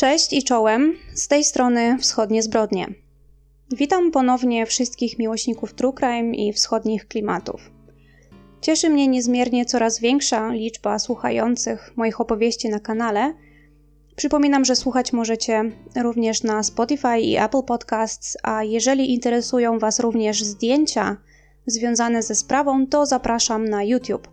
Cześć i czołem, z tej strony Wschodnie Zbrodnie. Witam ponownie wszystkich miłośników True Crime i wschodnich klimatów. Cieszy mnie niezmiernie coraz większa liczba słuchających moich opowieści na kanale. Przypominam, że słuchać możecie również na Spotify i Apple Podcasts, a jeżeli interesują Was również zdjęcia związane ze sprawą, to zapraszam na YouTube.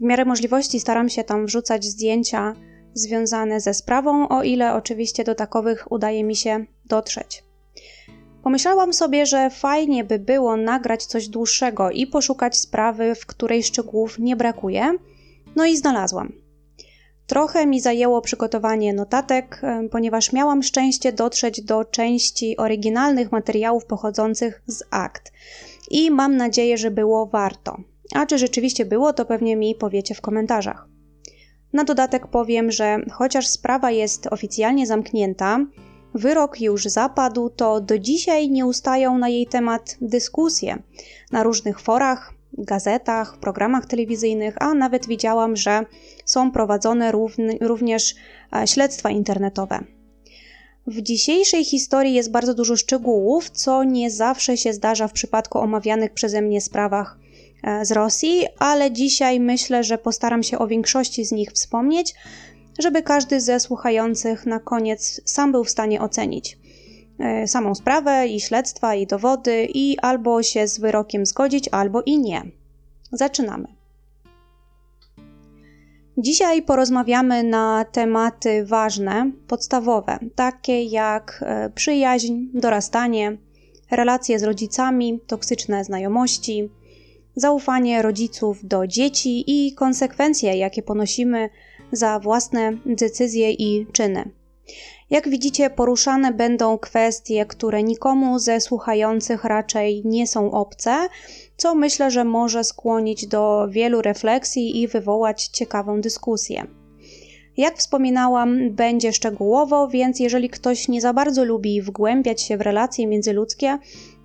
W miarę możliwości staram się tam wrzucać zdjęcia związane ze sprawą, o ile oczywiście do takowych udaje mi się dotrzeć. Pomyślałam sobie, że fajnie by było nagrać coś dłuższego i poszukać sprawy, w której szczegółów nie brakuje. No i znalazłam. Trochę mi zajęło przygotowanie notatek, e, ponieważ miałam szczęście dotrzeć do części oryginalnych materiałów pochodzących z akt. I mam nadzieję, że było warto. A czy rzeczywiście było, to pewnie mi powiecie w komentarzach. Na dodatek powiem, że chociaż sprawa jest oficjalnie zamknięta, wyrok już zapadł, to do dzisiaj nie ustają na jej temat dyskusje na różnych forach, gazetach, programach telewizyjnych, a nawet widziałam, że są prowadzone również e, śledztwa internetowe. W dzisiejszej historii jest bardzo dużo szczegółów, co nie zawsze się zdarza w przypadku omawianych przeze mnie sprawach z Rosji, ale dzisiaj myślę, że postaram się o większości z nich wspomnieć, żeby każdy ze słuchających na koniec sam był w stanie ocenić e, samą sprawę i śledztwa i dowody i albo się z wyrokiem zgodzić, albo i nie. Zaczynamy. Dzisiaj porozmawiamy na tematy ważne, podstawowe, takie jak e, przyjaźń, dorastanie, relacje z rodzicami, toksyczne znajomości, zaufanie rodziców do dzieci i konsekwencje, jakie ponosimy za własne decyzje i czyny. Jak widzicie, poruszane będą kwestie, które nikomu ze słuchających raczej nie są obce, co myślę, że może skłonić do wielu refleksji i wywołać ciekawą dyskusję. Jak wspominałam, będzie szczegółowo, więc jeżeli ktoś nie za bardzo lubi wgłębiać się w relacje międzyludzkie,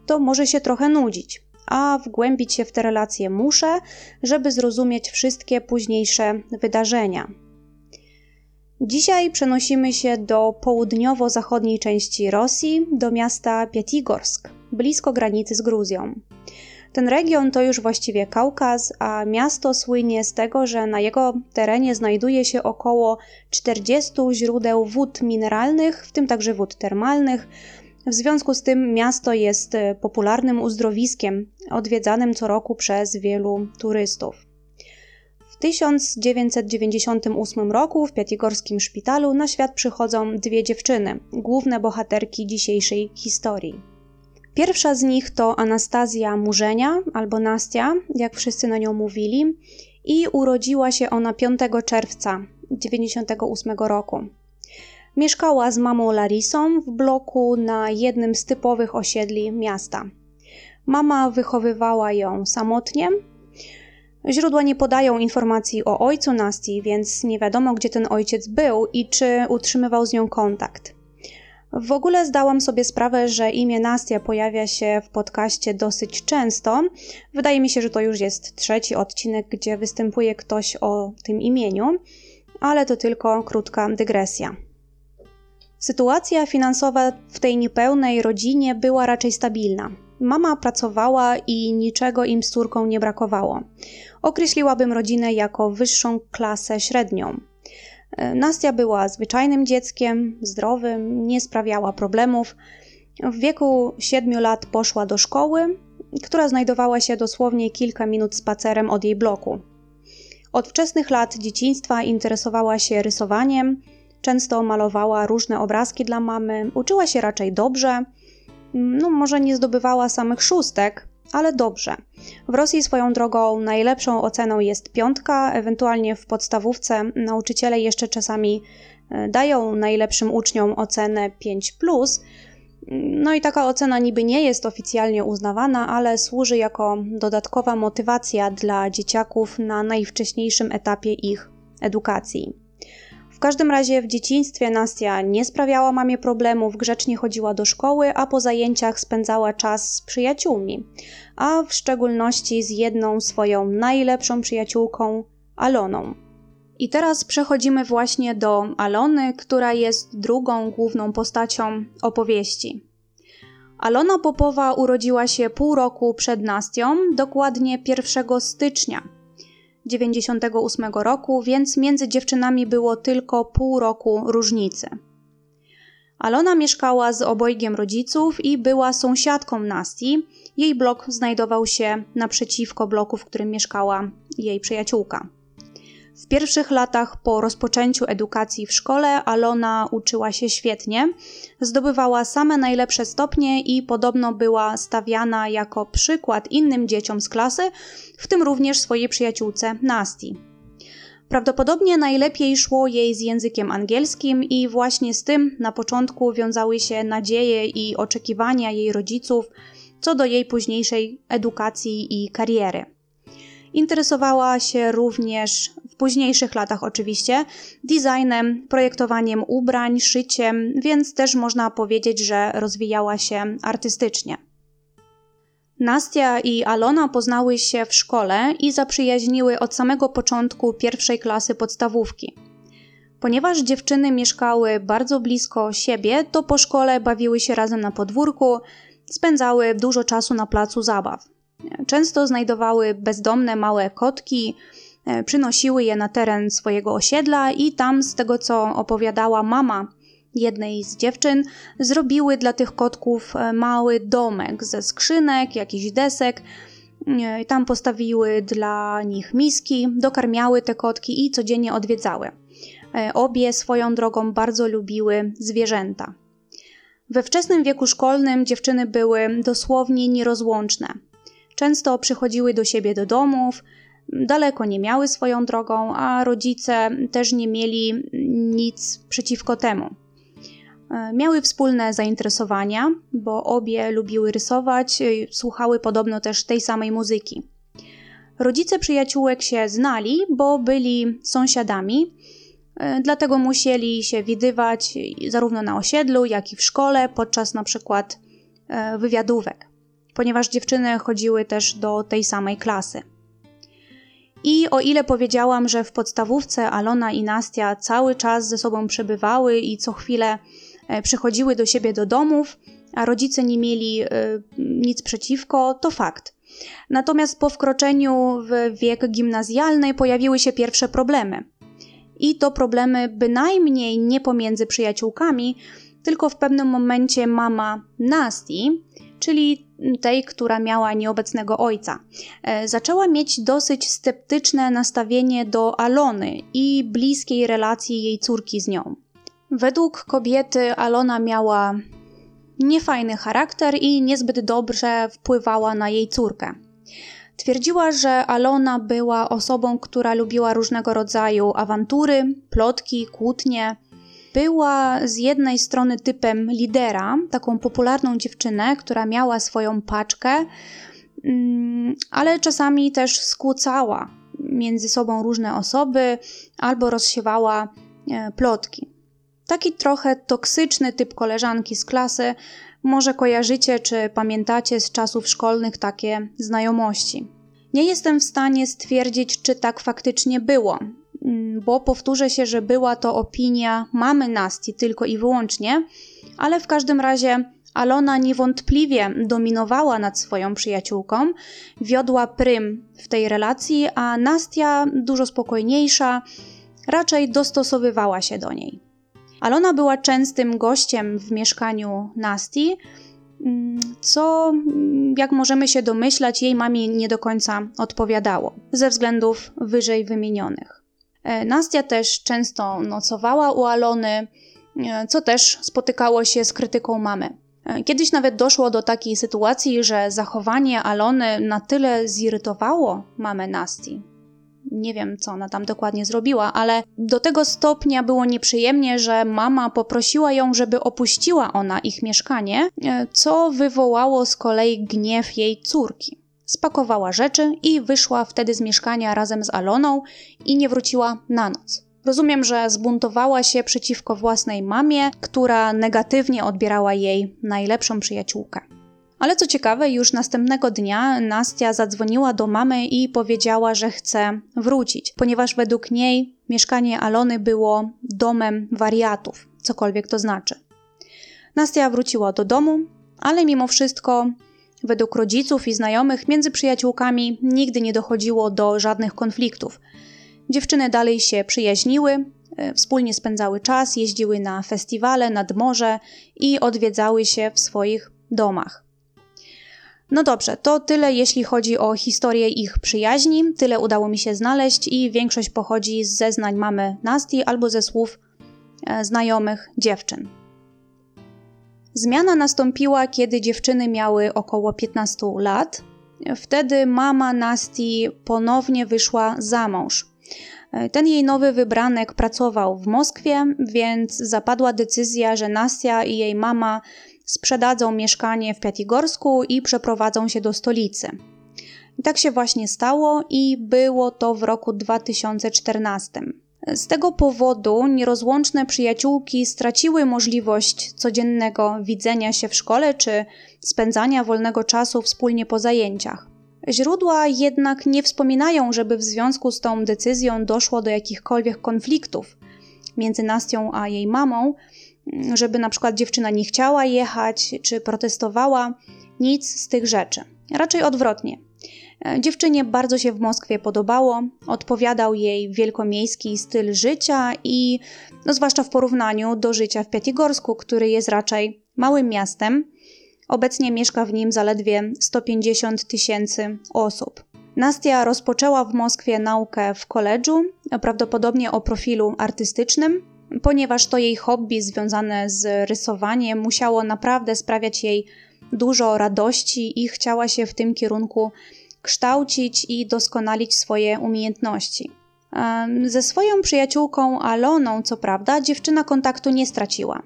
to może się trochę nudzić a wgłębić się w te relacje muszę, żeby zrozumieć wszystkie późniejsze wydarzenia. Dzisiaj przenosimy się do południowo-zachodniej części Rosji, do miasta Piatigorsk, blisko granicy z Gruzją. Ten region to już właściwie Kaukaz, a miasto słynie z tego, że na jego terenie znajduje się około 40 źródeł wód mineralnych, w tym także wód termalnych, w związku z tym miasto jest e, popularnym uzdrowiskiem, odwiedzanym co roku przez wielu turystów. W 1998 roku w Piatigorskim Szpitalu na świat przychodzą dwie dziewczyny, główne bohaterki dzisiejszej historii. Pierwsza z nich to Anastazja Murzenia, albo Nastia, jak wszyscy na nią mówili, i urodziła się ona 5 czerwca 1998 roku. Mieszkała z mamą Larisą w bloku na jednym z typowych osiedli miasta. Mama wychowywała ją samotnie. Źródła nie podają informacji o ojcu Nasti, więc nie wiadomo, gdzie ten ojciec był i czy utrzymywał z nią kontakt. W ogóle zdałam sobie sprawę, że imię Nastia pojawia się w podcaście dosyć często. Wydaje mi się, że to już jest trzeci odcinek, gdzie występuje ktoś o tym imieniu, ale to tylko krótka dygresja. Sytuacja finansowa w tej niepełnej rodzinie była raczej stabilna. Mama pracowała i niczego im z córką nie brakowało. Określiłabym rodzinę jako wyższą klasę średnią. E, Nastia była zwyczajnym dzieckiem, zdrowym, nie sprawiała problemów. W wieku 7 lat poszła do szkoły, która znajdowała się dosłownie kilka minut spacerem od jej bloku. Od wczesnych lat dzieciństwa interesowała się rysowaniem, Często malowała różne obrazki dla mamy, uczyła się raczej dobrze. No, może nie zdobywała samych szóstek, ale dobrze. W Rosji swoją drogą najlepszą oceną jest piątka, ewentualnie w podstawówce nauczyciele jeszcze czasami e, dają najlepszym uczniom ocenę 5. No i taka ocena niby nie jest oficjalnie uznawana, ale służy jako dodatkowa motywacja dla dzieciaków na najwcześniejszym etapie ich edukacji. W każdym razie w dzieciństwie Nastia nie sprawiała mamie problemów, grzecznie chodziła do szkoły, a po zajęciach spędzała czas z przyjaciółmi, a w szczególności z jedną swoją najlepszą przyjaciółką, Aloną. I teraz przechodzimy właśnie do Alony, która jest drugą główną postacią opowieści. Alona Popowa urodziła się pół roku przed Nastią, dokładnie 1 stycznia 98 roku, więc między dziewczynami było tylko pół roku różnicy. Alona mieszkała z obojgiem rodziców i była sąsiadką Nasti. Jej blok znajdował się naprzeciwko bloku, w którym mieszkała jej przyjaciółka. W pierwszych latach po rozpoczęciu edukacji w szkole Alona uczyła się świetnie, zdobywała same najlepsze stopnie i podobno była stawiana jako przykład innym dzieciom z klasy, w tym również swojej przyjaciółce Nasti. Prawdopodobnie najlepiej szło jej z językiem angielskim i właśnie z tym na początku wiązały się nadzieje i oczekiwania jej rodziców co do jej późniejszej edukacji i kariery. Interesowała się również późniejszych latach oczywiście designem, projektowaniem ubrań, szyciem, więc też można powiedzieć, że rozwijała się artystycznie. Nastia i Alona poznały się w szkole i zaprzyjaźniły od samego początku pierwszej klasy podstawówki. Ponieważ dziewczyny mieszkały bardzo blisko siebie, to po szkole bawiły się razem na podwórku, spędzały dużo czasu na placu zabaw. Często znajdowały bezdomne małe kotki, przynosiły je na teren swojego osiedla i tam, z tego co opowiadała mama jednej z dziewczyn, zrobiły dla tych kotków e, mały domek ze skrzynek, jakichś desek. E, tam postawiły dla nich miski, dokarmiały te kotki i codziennie odwiedzały. Obie swoją drogą bardzo lubiły zwierzęta. We wczesnym wieku szkolnym dziewczyny były dosłownie nierozłączne. Często przychodziły do siebie do domów, daleko nie miały swoją drogą, a rodzice też nie mieli nic przeciwko temu. E, miały wspólne zainteresowania, bo obie lubiły rysować, słuchały podobno też tej samej muzyki. Rodzice przyjaciółek się znali, bo byli sąsiadami, e, dlatego musieli się widywać zarówno na osiedlu, jak i w szkole podczas na przykład e, wywiadówek ponieważ dziewczyny chodziły też do tej samej klasy. I o ile powiedziałam, że w podstawówce Alona i Nastia cały czas ze sobą przebywały i co chwilę e, przychodziły do siebie do domów, a rodzice nie mieli y, nic przeciwko, to fakt. Natomiast po wkroczeniu w wiek gimnazjalny pojawiły się pierwsze problemy. I to problemy bynajmniej nie pomiędzy przyjaciółkami, tylko w pewnym momencie mama Nasti, czyli tej, która miała nieobecnego ojca. E, zaczęła mieć dosyć sceptyczne nastawienie do Alony i bliskiej relacji jej córki z nią. Według kobiety Alona miała niefajny charakter i niezbyt dobrze wpływała na jej córkę. Twierdziła, że Alona była osobą, która lubiła różnego rodzaju awantury, plotki, kłótnie, była z jednej strony typem lidera, taką popularną dziewczynę, która miała swoją paczkę, mm, ale czasami też skłócała między sobą różne osoby albo rozsiewała e, plotki. Taki trochę toksyczny typ koleżanki z klasy, może kojarzycie czy pamiętacie z czasów szkolnych takie znajomości. Nie jestem w stanie stwierdzić, czy tak faktycznie było, bo powtórzę się, że była to opinia mamy Nasti tylko i wyłącznie, ale w każdym razie Alona niewątpliwie dominowała nad swoją przyjaciółką, wiodła prym w tej relacji, a Nastia, dużo spokojniejsza, raczej dostosowywała się do niej. Alona była częstym gościem w mieszkaniu Nasti, mm, co, jak możemy się domyślać, jej mamie nie do końca odpowiadało ze względów wyżej wymienionych. E, Nastia też często nocowała u Alony, e, co też spotykało się z krytyką mamy. E, kiedyś nawet doszło do takiej sytuacji, że zachowanie Alony na tyle zirytowało mamę Nasti. Nie wiem, co ona tam dokładnie zrobiła, ale do tego stopnia było nieprzyjemnie, że mama poprosiła ją, żeby opuściła ona ich mieszkanie, co wywołało z kolei gniew jej córki. Spakowała rzeczy i wyszła wtedy z mieszkania razem z Aloną i nie wróciła na noc. Rozumiem, że zbuntowała się przeciwko własnej mamie, która negatywnie odbierała jej najlepszą przyjaciółkę. Ale co ciekawe, już następnego dnia Nastia zadzwoniła do mamy i powiedziała, że chce wrócić, ponieważ według niej mieszkanie Alony było domem wariatów, cokolwiek to znaczy. Nastia wróciła do domu, ale mimo wszystko, według rodziców i znajomych, między przyjaciółkami nigdy nie dochodziło do żadnych konfliktów. Dziewczyny dalej się przyjaźniły, e, wspólnie spędzały czas, jeździły na festiwale, nad morze i odwiedzały się w swoich domach. No dobrze, to tyle jeśli chodzi o historię ich przyjaźni. Tyle udało mi się znaleźć i większość pochodzi z zeznań mamy Nasti albo ze słów e, znajomych dziewczyn. Zmiana nastąpiła, kiedy dziewczyny miały około 15 lat. Wtedy mama Nasti ponownie wyszła za mąż. Ten jej nowy wybranek pracował w Moskwie, więc zapadła decyzja, że Nastia i jej mama sprzedadzą mieszkanie w Piatigorsku i przeprowadzą się do stolicy. I tak się właśnie stało i było to w roku 2014. Z tego powodu nierozłączne przyjaciółki straciły możliwość codziennego widzenia się w szkole czy spędzania wolnego czasu wspólnie po zajęciach. Źródła jednak nie wspominają, żeby w związku z tą decyzją doszło do jakichkolwiek konfliktów między Nastią a jej mamą, żeby na przykład dziewczyna nie chciała jechać czy protestowała. Nic z tych rzeczy. Raczej odwrotnie. E, dziewczynie bardzo się w Moskwie podobało, odpowiadał jej wielkomiejski styl życia i no zwłaszcza w porównaniu do życia w Piatigorsku, który jest raczej małym miastem. Obecnie mieszka w nim zaledwie 150 tysięcy osób. Nastia rozpoczęła w Moskwie naukę w koledżu, prawdopodobnie o profilu artystycznym, ponieważ to jej hobby związane z rysowaniem musiało naprawdę sprawiać jej dużo radości i chciała się w tym kierunku kształcić i doskonalić swoje umiejętności. Ze swoją przyjaciółką Aloną, co prawda, dziewczyna kontaktu nie straciła.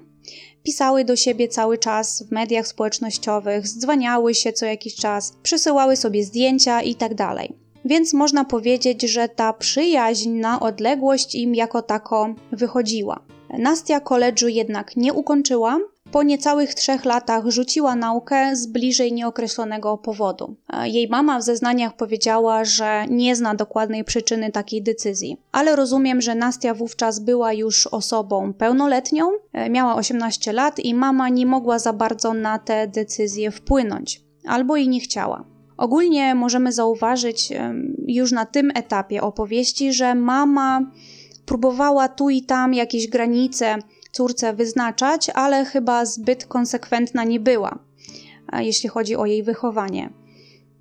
Pisały do siebie cały czas w mediach społecznościowych, zdzwaniały się co jakiś czas, przesyłały sobie zdjęcia itd. Tak Więc można powiedzieć, że ta przyjaźń na odległość im jako tako wychodziła. Nastia koledżu jednak nie ukończyła, po niecałych trzech latach rzuciła naukę z bliżej nieokreślonego powodu. Jej mama w zeznaniach powiedziała, że nie zna dokładnej przyczyny takiej decyzji, ale rozumiem, że Nastia wówczas była już osobą pełnoletnią, miała 18 lat i mama nie mogła za bardzo na te decyzje wpłynąć, albo i nie chciała. Ogólnie możemy zauważyć już na tym etapie opowieści, że mama próbowała tu i tam jakieś granice córce wyznaczać, ale chyba zbyt konsekwentna nie była, jeśli chodzi o jej wychowanie.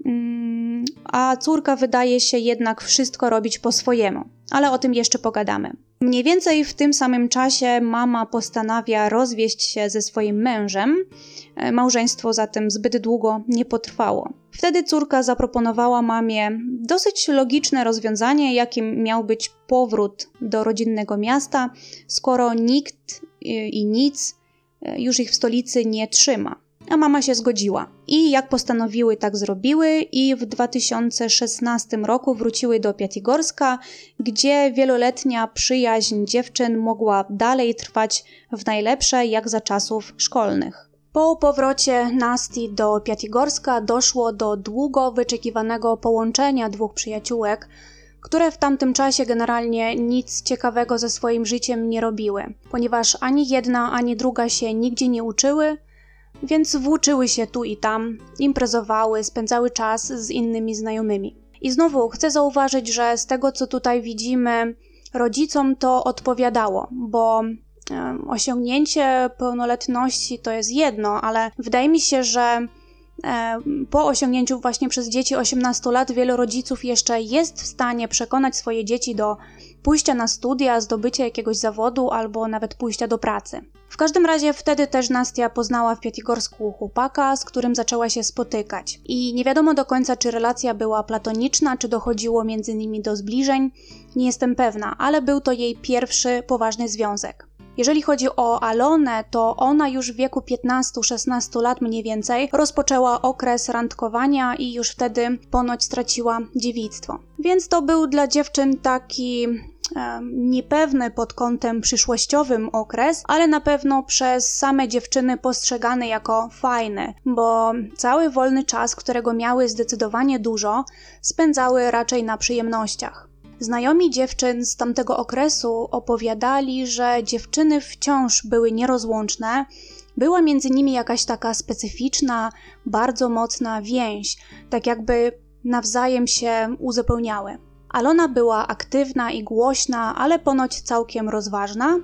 Mm, a córka wydaje się jednak wszystko robić po swojemu, ale o tym jeszcze pogadamy. Mniej więcej w tym samym czasie mama postanawia rozwieść się ze swoim mężem. E, małżeństwo zatem zbyt długo nie potrwało. Wtedy córka zaproponowała mamie dosyć logiczne rozwiązanie, jakim miał być powrót do rodzinnego miasta, skoro nikt i nic e, już ich w stolicy nie trzyma a mama się zgodziła. I jak postanowiły, tak zrobiły i w 2016 roku wróciły do Piatigorska, gdzie wieloletnia przyjaźń dziewczyn mogła dalej trwać w najlepsze jak za czasów szkolnych. Po powrocie Nasti do Piatigorska doszło do długo wyczekiwanego połączenia dwóch przyjaciółek, które w tamtym czasie generalnie nic ciekawego ze swoim życiem nie robiły, ponieważ ani jedna, ani druga się nigdzie nie uczyły, więc włóczyły się tu i tam, imprezowały, spędzały czas z innymi znajomymi. I znowu chcę zauważyć, że z tego co tutaj widzimy, rodzicom to odpowiadało, bo osiągnięcie pełnoletności to jest jedno, ale wydaje mi się, że po osiągnięciu właśnie przez dzieci 18 lat wielu rodziców jeszcze jest w stanie przekonać swoje dzieci do pójścia na studia, zdobycia jakiegoś zawodu albo nawet pójścia do pracy. W każdym razie wtedy też Nastia poznała w Piatigorsku chłopaka, z którym zaczęła się spotykać. I nie wiadomo do końca, czy relacja była platoniczna, czy dochodziło między nimi do zbliżeń. Nie jestem pewna, ale był to jej pierwszy poważny związek. Jeżeli chodzi o Alonę, to ona już w wieku 15-16 lat mniej więcej rozpoczęła okres randkowania i już wtedy ponoć straciła dziewictwo. Więc to był dla dziewczyn taki niepewny pod kątem przyszłościowym okres, ale na pewno przez same dziewczyny postrzegany jako fajny, bo cały wolny czas, którego miały zdecydowanie dużo, spędzały raczej na przyjemnościach. Znajomi dziewczyn z tamtego okresu opowiadali, że dziewczyny wciąż były nierozłączne. Była między nimi jakaś taka specyficzna, bardzo mocna więź, tak jakby nawzajem się uzupełniały. Alona była aktywna i głośna, ale ponoć całkiem rozważna.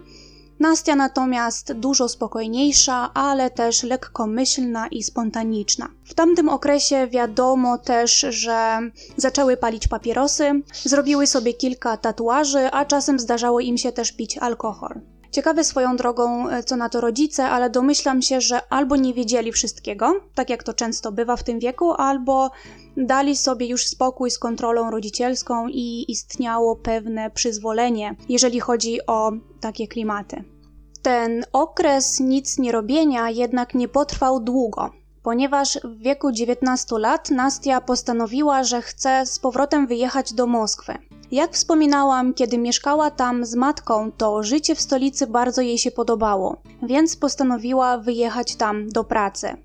Nastia natomiast dużo spokojniejsza, ale też lekkomyślna i spontaniczna. W tamtym okresie wiadomo też, że zaczęły palić papierosy, zrobiły sobie kilka tatuaży, a czasem zdarzało im się też pić alkohol. Ciekawe swoją drogą, e, co na to rodzice, ale domyślam się, że albo nie wiedzieli wszystkiego, tak jak to często bywa w tym wieku, albo dali sobie już spokój z kontrolą rodzicielską i istniało pewne przyzwolenie, jeżeli chodzi o takie klimaty. Ten okres nic nie robienia jednak nie potrwał długo, ponieważ w wieku 19 lat Nastia postanowiła, że chce z powrotem wyjechać do Moskwy. Jak wspominałam, kiedy mieszkała tam z matką, to życie w stolicy bardzo jej się podobało, więc postanowiła wyjechać tam do pracy.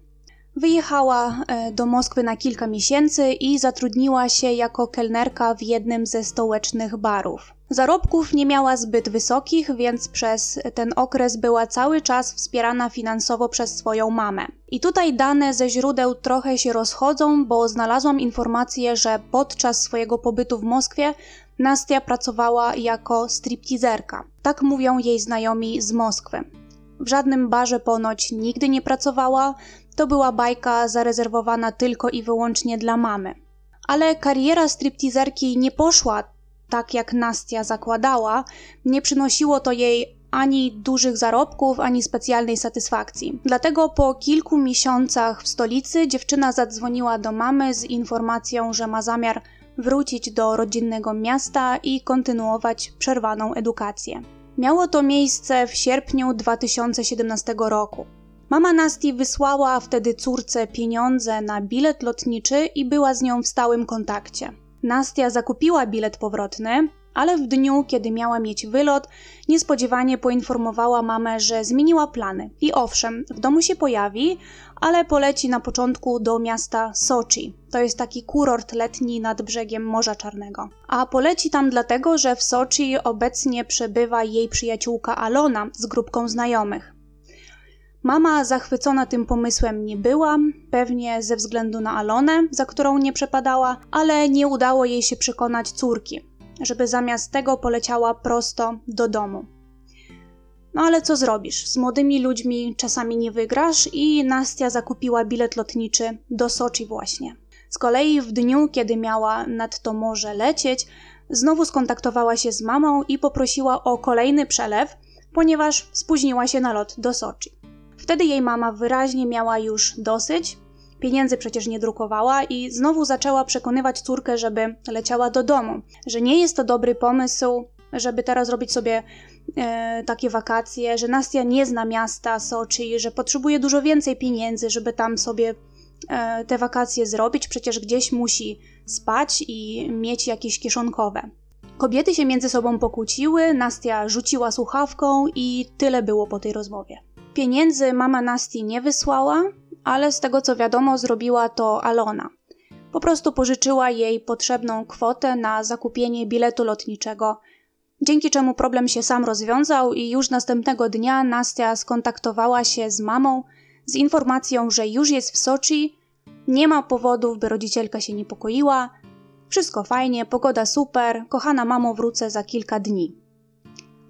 Wyjechała e, do Moskwy na kilka miesięcy i zatrudniła się jako kelnerka w jednym ze stołecznych barów. Zarobków nie miała zbyt wysokich, więc przez ten okres była cały czas wspierana finansowo przez swoją mamę. I tutaj dane ze źródeł trochę się rozchodzą, bo znalazłam informację, że podczas swojego pobytu w Moskwie Nastia pracowała jako striptizerka. Tak mówią jej znajomi z Moskwy. W żadnym barze ponoć nigdy nie pracowała, to była bajka zarezerwowana tylko i wyłącznie dla mamy. Ale kariera striptizerki nie poszła tak, jak Nastia zakładała. Nie przynosiło to jej ani dużych zarobków, ani specjalnej satysfakcji. Dlatego po kilku miesiącach w stolicy dziewczyna zadzwoniła do mamy z informacją, że ma zamiar wrócić do rodzinnego miasta i kontynuować przerwaną edukację. Miało to miejsce w sierpniu 2017 roku. Mama Nasti wysłała wtedy córce pieniądze na bilet lotniczy i była z nią w stałym kontakcie. Nastia zakupiła bilet powrotny, ale w dniu, kiedy miała mieć wylot, niespodziewanie poinformowała mamę, że zmieniła plany. I owszem, w domu się pojawi, ale poleci na początku do miasta Sochi. To jest taki kurort letni nad brzegiem Morza Czarnego. A poleci tam dlatego, że w Sochi obecnie przebywa jej przyjaciółka Alona z grupką znajomych. Mama zachwycona tym pomysłem nie była, pewnie ze względu na Alonę, za którą nie przepadała, ale nie udało jej się przekonać córki, żeby zamiast tego poleciała prosto do domu. No ale co zrobisz? Z młodymi ludźmi czasami nie wygrasz i Nastia zakupiła bilet lotniczy do Soczi właśnie. Z kolei w dniu, kiedy miała nad to morze lecieć, znowu skontaktowała się z mamą i poprosiła o kolejny przelew, ponieważ spóźniła się na lot do Soczi. Wtedy jej mama wyraźnie miała już dosyć, pieniędzy przecież nie drukowała i znowu zaczęła przekonywać córkę, żeby leciała do domu, że nie jest to dobry pomysł, żeby teraz robić sobie e, takie wakacje, że Nastia nie zna miasta Sochi, że potrzebuje dużo więcej pieniędzy, żeby tam sobie e, te wakacje zrobić, przecież gdzieś musi spać i mieć jakieś kieszonkowe. Kobiety się między sobą pokłóciły, Nastia rzuciła słuchawką i tyle było po tej rozmowie. Pieniędzy mama Nasti nie wysłała, ale z tego co wiadomo, zrobiła to Alona. Po prostu pożyczyła jej potrzebną kwotę na zakupienie biletu lotniczego, dzięki czemu problem się sam rozwiązał i już następnego dnia Nastia skontaktowała się z mamą z informacją, że już jest w Soczi, nie ma powodów, by rodzicielka się niepokoiła, wszystko fajnie, pogoda super, kochana mamo, wrócę za kilka dni.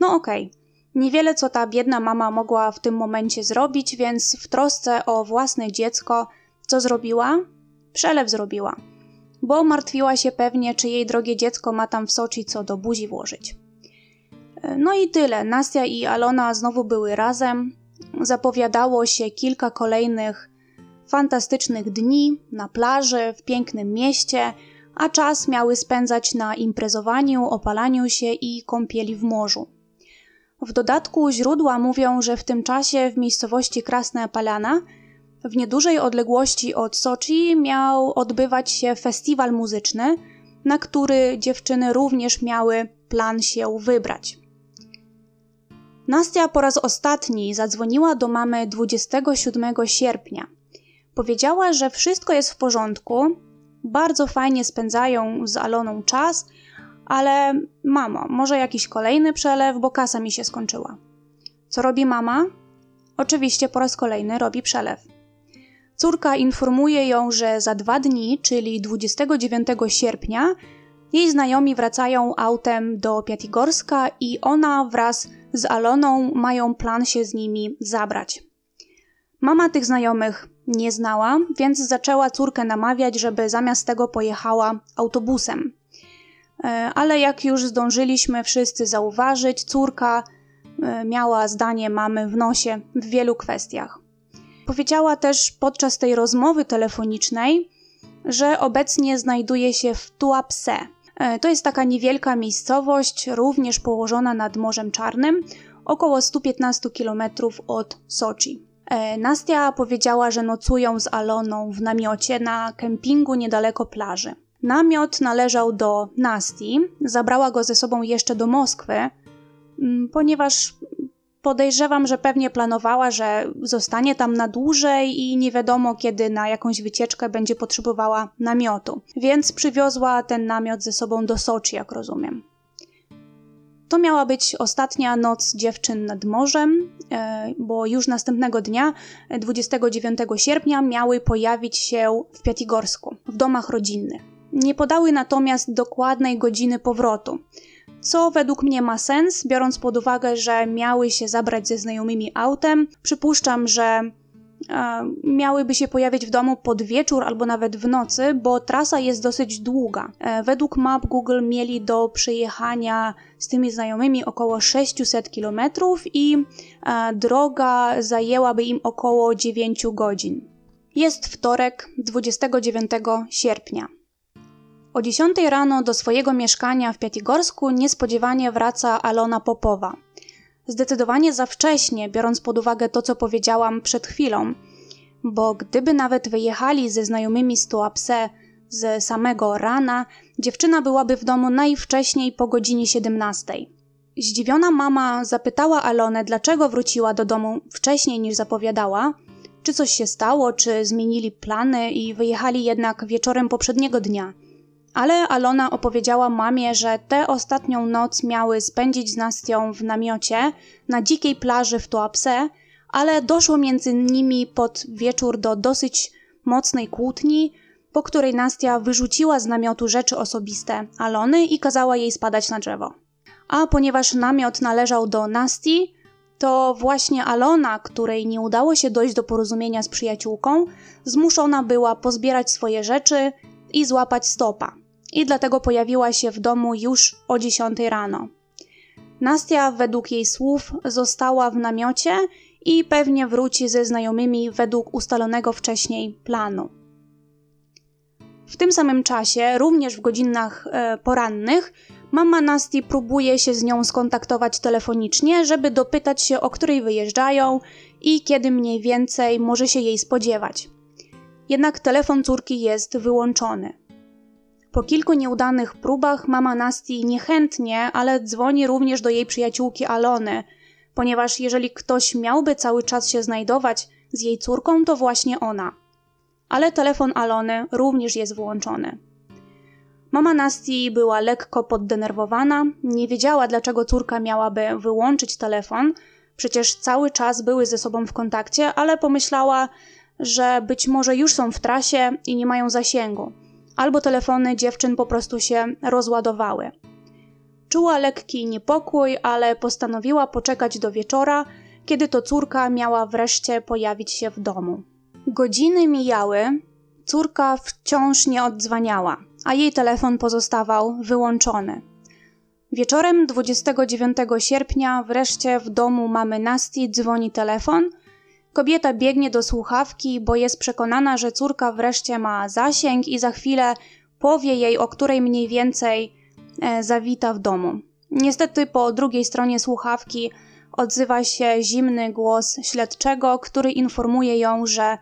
No okej. Okay. Niewiele co ta biedna mama mogła w tym momencie zrobić, więc w trosce o własne dziecko, co zrobiła? Przelew zrobiła, bo martwiła się pewnie, czy jej drogie dziecko ma tam w Soczi co do buzi włożyć. No i tyle. Nastia i Alona znowu były razem. Zapowiadało się kilka kolejnych fantastycznych dni na plaży, w pięknym mieście, a czas miały spędzać na imprezowaniu, opalaniu się i kąpieli w morzu. W dodatku źródła mówią, że w tym czasie w miejscowości Krasna Palana, w niedużej odległości od Soczi, miał odbywać się festiwal muzyczny, na który dziewczyny również miały plan się wybrać. Nastia po raz ostatni zadzwoniła do mamy 27 sierpnia. Powiedziała, że wszystko jest w porządku, bardzo fajnie spędzają z Aloną czas, Ale mamo, może jakiś kolejny przelew, bo kasa mi się skończyła. Co robi mama? Oczywiście po raz kolejny robi przelew. Córka informuje ją, że za dwa dni, czyli 29 sierpnia, jej znajomi wracają autem do Piatigorska i ona wraz z Aloną mają plan się z nimi zabrać. Mama tych znajomych nie znała, więc zaczęła córkę namawiać, żeby zamiast tego pojechała autobusem. E, ale jak już zdążyliśmy wszyscy zauważyć, córka e, miała zdanie mamy w nosie w wielu kwestiach. Powiedziała też podczas tej rozmowy telefonicznej, że obecnie znajduje się w Tuapse. E, to jest taka niewielka miejscowość, również położona nad Morzem Czarnym, około 115 km od Soczi. Nastia powiedziała, że nocują z Aloną w namiocie na kempingu niedaleko plaży. Namiot należał do Nasti, zabrała go ze sobą jeszcze do Moskwy, mm, ponieważ podejrzewam, że pewnie planowała, że zostanie tam na dłużej i nie wiadomo kiedy na jakąś wycieczkę będzie potrzebowała namiotu. Więc przywiozła ten namiot ze sobą do Soczi, jak rozumiem. To miała być ostatnia noc dziewczyn nad morzem, e, bo już następnego dnia, 29 sierpnia, miały pojawić się w Piatigorsku, w domach rodzinnych. Nie podały natomiast dokładnej godziny powrotu, co według mnie ma sens, biorąc pod uwagę, że miały się zabrać ze znajomymi autem. Przypuszczam, że miałyby się pojawić w domu pod wieczór albo nawet w nocy, bo trasa jest dosyć długa. E, według map Google mieli do przejechania z tymi znajomymi około 600 km i e, droga zajęłaby im około 9 godzin. Jest wtorek, 29 sierpnia. O 10 rano do swojego mieszkania w Piatigorsku niespodziewanie wraca Alona Popowa zdecydowanie za wcześnie, biorąc pod uwagę to, co powiedziałam przed chwilą, bo gdyby nawet wyjechali ze znajomymi z Tuapse z samego rana, dziewczyna byłaby w domu najwcześniej po godzinie 17. Zdziwiona mama zapytała Alonę, dlaczego wróciła do domu wcześniej niż zapowiadała, czy coś się stało, czy zmienili plany i wyjechali jednak wieczorem poprzedniego dnia – ale Alona opowiedziała mamie, że tę ostatnią noc miały spędzić z Nastią w namiocie na dzikiej plaży w Tuapse, ale doszło między nimi pod wieczór do dosyć mocnej kłótni, po której Nastia wyrzuciła z namiotu rzeczy osobiste Alony i kazała jej spadać na drzewo. A ponieważ namiot należał do Nasti, to właśnie Alona, której nie udało się dojść do porozumienia z przyjaciółką, zmuszona była pozbierać swoje rzeczy i złapać stopa i dlatego pojawiła się w domu już o 10 rano. Nastia, według jej słów, została w namiocie i pewnie wróci ze znajomymi według ustalonego wcześniej planu. W tym samym czasie, również w godzinach e, porannych, mama Nasti próbuje się z nią skontaktować telefonicznie, żeby dopytać się, o której wyjeżdżają i kiedy mniej więcej może się jej spodziewać. Jednak telefon córki jest wyłączony. Po kilku nieudanych próbach mama Nasti niechętnie, ale dzwoni również do jej przyjaciółki Alony, ponieważ jeżeli ktoś miałby cały czas się znajdować z jej córką, to właśnie ona. Ale telefon Alony również jest włączony. Mama Nasti była lekko poddenerwowana, nie wiedziała dlaczego córka miałaby wyłączyć telefon, przecież cały czas były ze sobą w kontakcie, ale pomyślała, że być może już są w trasie i nie mają zasięgu albo telefony dziewczyn po prostu się rozładowały. Czuła lekki niepokój, ale postanowiła poczekać do wieczora, kiedy to córka miała wreszcie pojawić się w domu. Godziny mijały, córka wciąż nie oddzwaniała, a jej telefon pozostawał wyłączony. Wieczorem 29 sierpnia wreszcie w domu mamy Nasti dzwoni telefon – Kobieta biegnie do słuchawki, bo jest przekonana, że córka wreszcie ma zasięg i za chwilę powie jej, o której mniej więcej e, zawita w domu. Niestety po drugiej stronie słuchawki odzywa się zimny głos śledczego, który informuje ją, że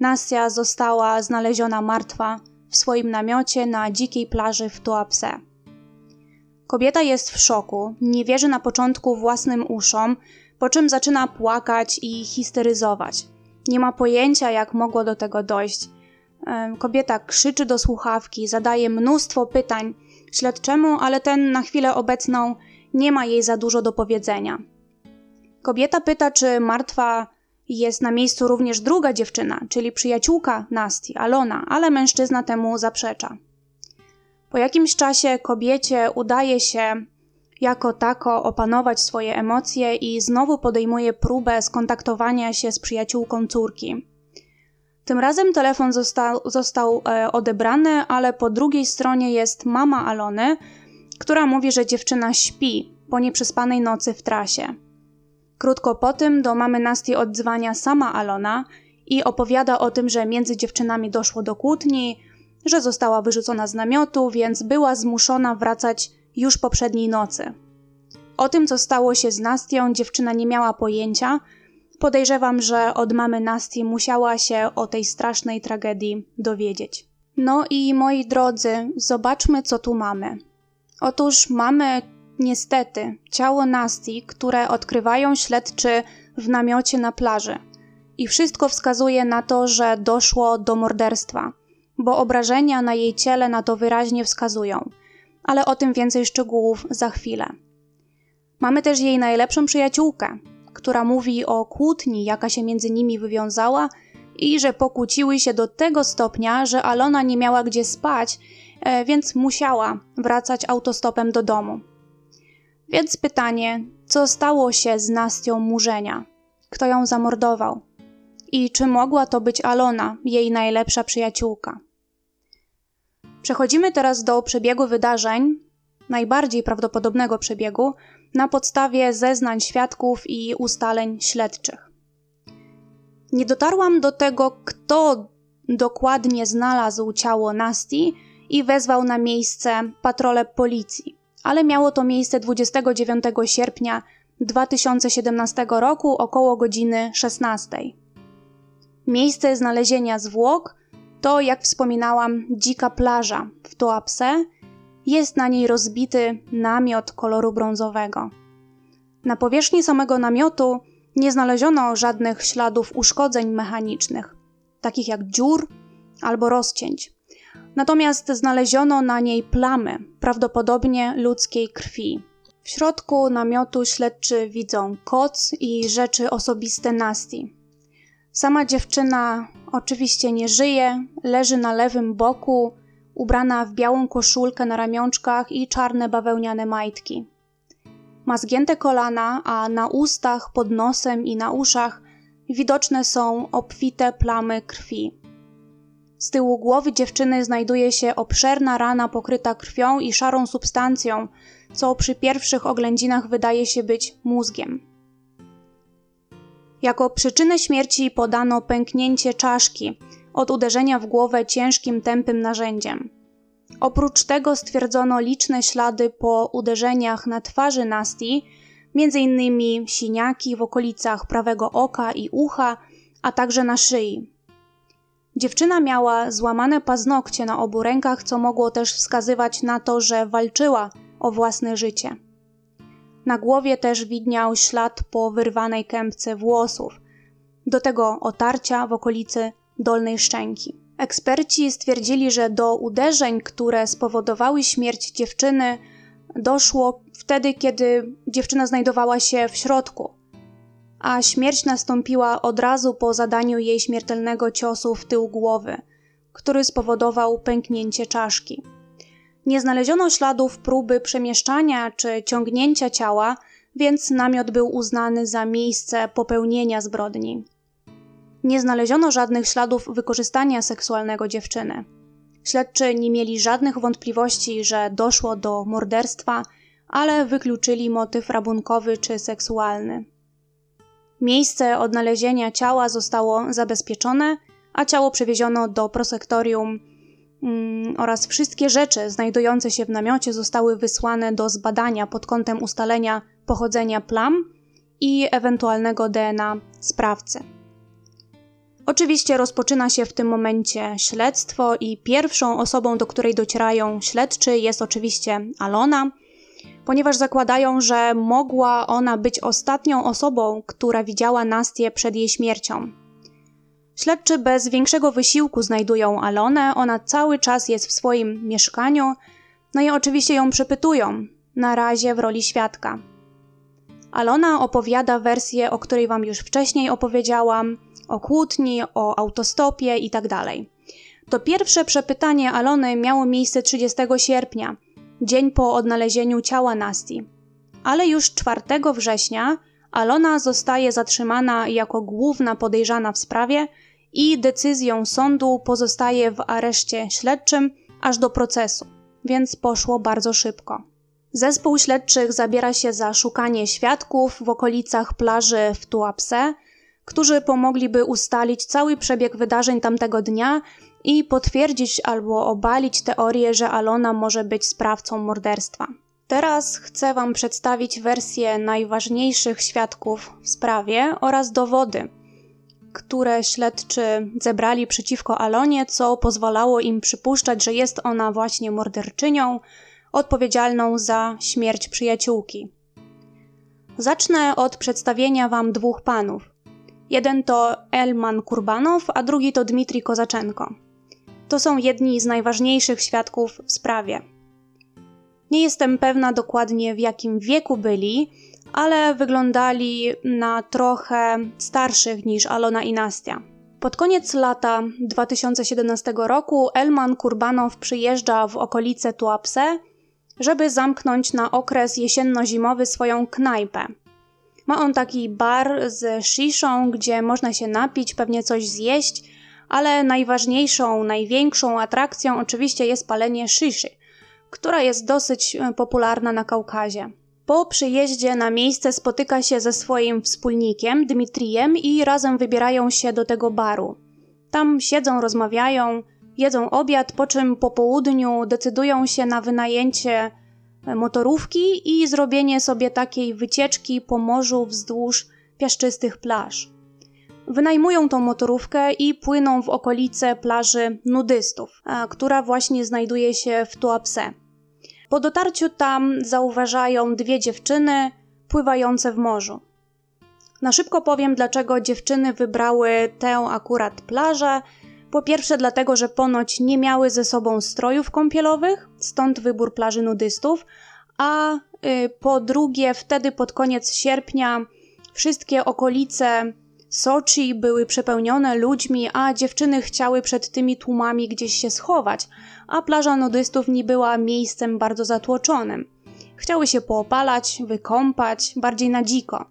Nasja została znaleziona martwa w swoim namiocie na dzikiej plaży w Tuapse. Kobieta jest w szoku, nie wierzy na początku własnym uszom, po czym zaczyna płakać i histeryzować. Nie ma pojęcia, jak mogło do tego dojść. Kobieta krzyczy do słuchawki, zadaje mnóstwo pytań, śledczemu, ale ten na chwilę obecną nie ma jej za dużo do powiedzenia. Kobieta pyta, czy martwa jest na miejscu również druga dziewczyna, czyli przyjaciółka Nasti, Alona, ale mężczyzna temu zaprzecza. Po jakimś czasie kobiecie udaje się jako tako opanować swoje emocje i znowu podejmuje próbę skontaktowania się z przyjaciółką córki. Tym razem telefon został, został e, odebrany, ale po drugiej stronie jest mama Alony, która mówi, że dziewczyna śpi po nieprzespanej nocy w trasie. Krótko po tym do mamy Nasti odzwania sama Alona i opowiada o tym, że między dziewczynami doszło do kłótni, że została wyrzucona z namiotu, więc była zmuszona wracać już poprzedniej nocy. O tym, co stało się z Nastią, dziewczyna nie miała pojęcia. Podejrzewam, że od mamy Nastii musiała się o tej strasznej tragedii dowiedzieć. No i moi drodzy, zobaczmy, co tu mamy. Otóż mamy niestety ciało Nasti, które odkrywają śledczy w namiocie na plaży. I wszystko wskazuje na to, że doszło do morderstwa, bo obrażenia na jej ciele na to wyraźnie wskazują. Ale o tym więcej szczegółów za chwilę. Mamy też jej najlepszą przyjaciółkę, która mówi o kłótni, jaka się między nimi wywiązała i że pokłóciły się do tego stopnia, że Alona nie miała gdzie spać, e, więc musiała wracać autostopem do domu. Więc pytanie, co stało się z Nastią Murzenia? Kto ją zamordował? I czy mogła to być Alona, jej najlepsza przyjaciółka? Przechodzimy teraz do przebiegu wydarzeń, najbardziej prawdopodobnego przebiegu, na podstawie zeznań świadków i ustaleń śledczych. Nie dotarłam do tego, kto dokładnie znalazł ciało Nasti i wezwał na miejsce patrole policji ale miało to miejsce 29 sierpnia 2017 roku około godziny 16. Miejsce znalezienia zwłok to, jak wspominałam, dzika plaża w Tuapse. Jest na niej rozbity namiot koloru brązowego. Na powierzchni samego namiotu nie znaleziono żadnych śladów uszkodzeń mechanicznych, takich jak dziur albo rozcięć. Natomiast znaleziono na niej plamy, prawdopodobnie ludzkiej krwi. W środku namiotu śledczy widzą koc i rzeczy osobiste Nasti. Sama dziewczyna oczywiście nie żyje, leży na lewym boku, ubrana w białą koszulkę na ramionczkach i czarne bawełniane majtki. Ma zgięte kolana, a na ustach, pod nosem i na uszach widoczne są obfite plamy krwi. Z tyłu głowy dziewczyny znajduje się obszerna rana pokryta krwią i szarą substancją, co przy pierwszych oględzinach wydaje się być mózgiem. Jako przyczynę śmierci podano pęknięcie czaszki od uderzenia w głowę ciężkim, tępym narzędziem. Oprócz tego stwierdzono liczne ślady po uderzeniach na twarzy Nasti, m.in. siniaki w okolicach prawego oka i ucha, a także na szyi. Dziewczyna miała złamane paznokcie na obu rękach, co mogło też wskazywać na to, że walczyła o własne życie. Na głowie też widniał ślad po wyrwanej kępce włosów, do tego otarcia w okolicy dolnej szczęki. Eksperci stwierdzili, że do uderzeń, które spowodowały śmierć dziewczyny, doszło wtedy, kiedy dziewczyna znajdowała się w środku a śmierć nastąpiła od razu po zadaniu jej śmiertelnego ciosu w tył głowy, który spowodował pęknięcie czaszki. Nie znaleziono śladów próby przemieszczania czy ciągnięcia ciała, więc namiot był uznany za miejsce popełnienia zbrodni. Nie znaleziono żadnych śladów wykorzystania seksualnego dziewczyny. Śledczy nie mieli żadnych wątpliwości, że doszło do morderstwa, ale wykluczyli motyw rabunkowy czy seksualny. Miejsce odnalezienia ciała zostało zabezpieczone, a ciało przewieziono do prosektorium oraz wszystkie rzeczy znajdujące się w namiocie zostały wysłane do zbadania pod kątem ustalenia pochodzenia plam i ewentualnego DNA sprawcy. Oczywiście rozpoczyna się w tym momencie śledztwo i pierwszą osobą, do której docierają śledczy jest oczywiście Alona, ponieważ zakładają, że mogła ona być ostatnią osobą, która widziała Nastię przed jej śmiercią. Śledczy bez większego wysiłku znajdują Alonę, ona cały czas jest w swoim mieszkaniu, No i oczywiście ją przepytują, na razie w roli świadka. Alona opowiada wersję, o której wam już wcześniej opowiedziałam, o kłótni, o autostopie itd. Tak to pierwsze przepytanie Alony miało miejsce 30 sierpnia, dzień po odnalezieniu ciała Nasti. Ale już 4 września Alona zostaje zatrzymana jako główna podejrzana w sprawie i decyzją sądu pozostaje w areszcie śledczym aż do procesu, więc poszło bardzo szybko. Zespół śledczych zabiera się za szukanie świadków w okolicach plaży w Tuapse, którzy pomogliby ustalić cały przebieg wydarzeń tamtego dnia i potwierdzić albo obalić teorię, że Alona może być sprawcą morderstwa. Teraz chcę Wam przedstawić wersję najważniejszych świadków w sprawie oraz dowody, które śledczy zebrali przeciwko Alonie, co pozwalało im przypuszczać, że jest ona właśnie morderczynią odpowiedzialną za śmierć przyjaciółki. Zacznę od przedstawienia Wam dwóch panów. Jeden to Elman Kurbanow, a drugi to Dmitrij Kozaczenko. To są jedni z najważniejszych świadków w sprawie. Nie jestem pewna dokładnie w jakim wieku byli, ale wyglądali na trochę starszych niż Alona i Nastia. Pod koniec lata 2017 roku Elman Kurbanow przyjeżdża w okolice Tuapse, żeby zamknąć na okres jesienno-zimowy swoją knajpę. Ma on taki bar z sziszą, gdzie można się napić, pewnie coś zjeść, ale najważniejszą, największą atrakcją oczywiście jest palenie sziszy, która jest dosyć popularna na Kaukazie. Po przyjeździe na miejsce spotyka się ze swoim wspólnikiem, Dmitrijem, i razem wybierają się do tego baru. Tam siedzą, rozmawiają, jedzą obiad, po czym po południu decydują się na wynajęcie e, motorówki i zrobienie sobie takiej wycieczki po morzu wzdłuż piaszczystych plaż. Wynajmują tą motorówkę i płyną w okolice plaży nudystów, która właśnie znajduje się w Tuapse. Po dotarciu tam zauważają dwie dziewczyny pływające w morzu. Na szybko powiem, dlaczego dziewczyny wybrały tę akurat plażę. Po pierwsze, dlatego, że ponoć nie miały ze sobą strojów kąpielowych, stąd wybór plaży nudystów, a y, po drugie, wtedy pod koniec sierpnia wszystkie okolice Soczi były przepełnione ludźmi, a dziewczyny chciały przed tymi tłumami gdzieś się schować, a plaża nudystów nie była miejscem bardzo zatłoczonym. Chciały się poopalać, wykąpać, bardziej na dziko,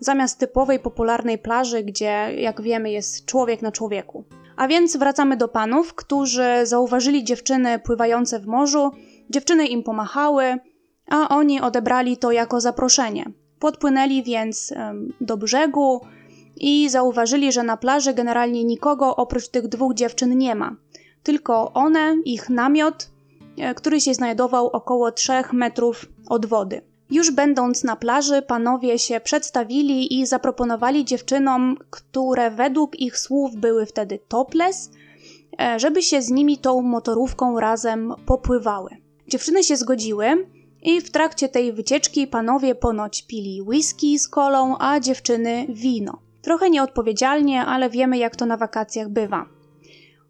zamiast typowej popularnej plaży, gdzie, jak wiemy, jest człowiek na człowieku. A więc wracamy do panów, którzy zauważyli dziewczyny pływające w morzu, dziewczyny im pomachały, a oni odebrali to jako zaproszenie. Podpłynęli więc do brzegu, i zauważyli, że na plaży generalnie nikogo oprócz tych dwóch dziewczyn nie ma. Tylko one, ich namiot, e, który się znajdował około 3 metrów od wody. Już będąc na plaży, panowie się przedstawili i zaproponowali dziewczynom, które według ich słów były wtedy topless, e, żeby się z nimi tą motorówką razem popływały. Dziewczyny się zgodziły i w trakcie tej wycieczki panowie ponoć pili whisky z kolą, a dziewczyny wino. Trochę nieodpowiedzialnie, ale wiemy jak to na wakacjach bywa.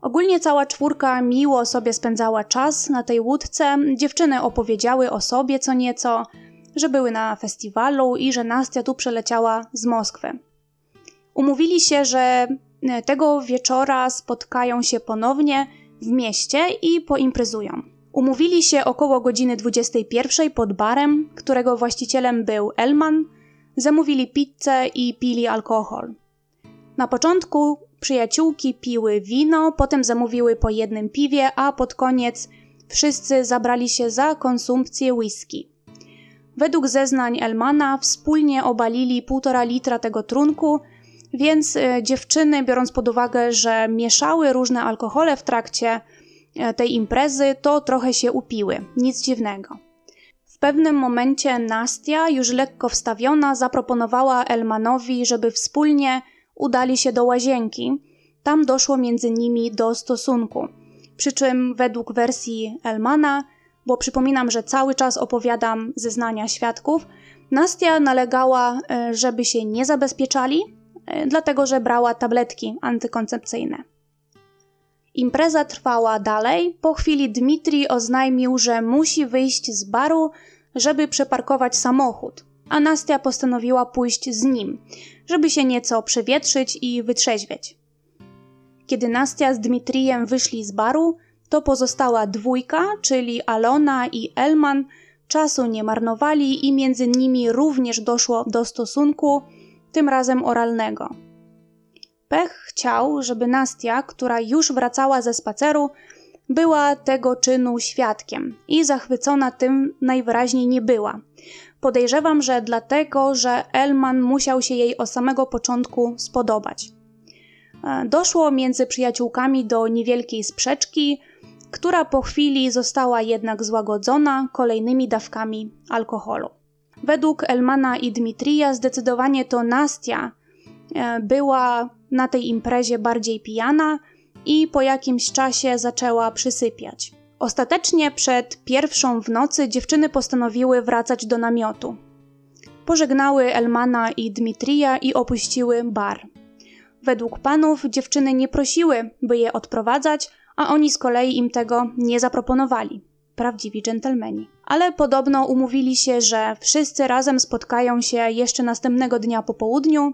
Ogólnie cała czwórka miło sobie spędzała czas na tej łódce. Dziewczyny opowiedziały o sobie co nieco, że były na festiwalu i że Nastia tu przeleciała z Moskwy. Umówili się, że e, tego wieczora spotkają się ponownie w mieście i poimprezują. Umówili się około godziny 21 pod barem, którego właścicielem był Elman, Zamówili pizzę i pili alkohol. Na początku przyjaciółki piły wino, potem zamówiły po jednym piwie, a pod koniec wszyscy zabrali się za konsumpcję whisky. Według zeznań Elmana wspólnie obalili półtora litra tego trunku, więc e, dziewczyny, biorąc pod uwagę, że mieszały różne alkohole w trakcie e, tej imprezy, to trochę się upiły. Nic dziwnego pewnym momencie Nastia, już lekko wstawiona, zaproponowała Elmanowi, żeby wspólnie udali się do łazienki. Tam doszło między nimi do stosunku. Przy czym według wersji Elmana, bo przypominam, że cały czas opowiadam zeznania świadków, Nastia nalegała, e, żeby się nie zabezpieczali, e, dlatego że brała tabletki antykoncepcyjne. Impreza trwała dalej. Po chwili Dmitrij oznajmił, że musi wyjść z baru, żeby przeparkować samochód, a Nastia postanowiła pójść z nim, żeby się nieco przewietrzyć i wytrzeźwieć. Kiedy Nastia z Dmitrijem wyszli z baru, to pozostała dwójka, czyli Alona i Elman, czasu nie marnowali i między nimi również doszło do stosunku, tym razem oralnego. Pech chciał, żeby Nastia, która już wracała ze spaceru, była tego czynu świadkiem i zachwycona tym najwyraźniej nie była. Podejrzewam, że dlatego, że Elman musiał się jej od samego początku spodobać. E, doszło między przyjaciółkami do niewielkiej sprzeczki, która po chwili została jednak złagodzona kolejnymi dawkami alkoholu. Według Elmana i Dmitrija zdecydowanie to Nastia była na tej imprezie bardziej pijana i po jakimś czasie zaczęła przysypiać. Ostatecznie przed pierwszą w nocy dziewczyny postanowiły wracać do namiotu. Pożegnały Elmana i Dmitrija i opuściły bar. Według panów dziewczyny nie prosiły, by je odprowadzać, a oni z kolei im tego nie zaproponowali. Prawdziwi dżentelmeni. Ale podobno umówili się, że wszyscy razem spotkają się jeszcze następnego dnia po południu,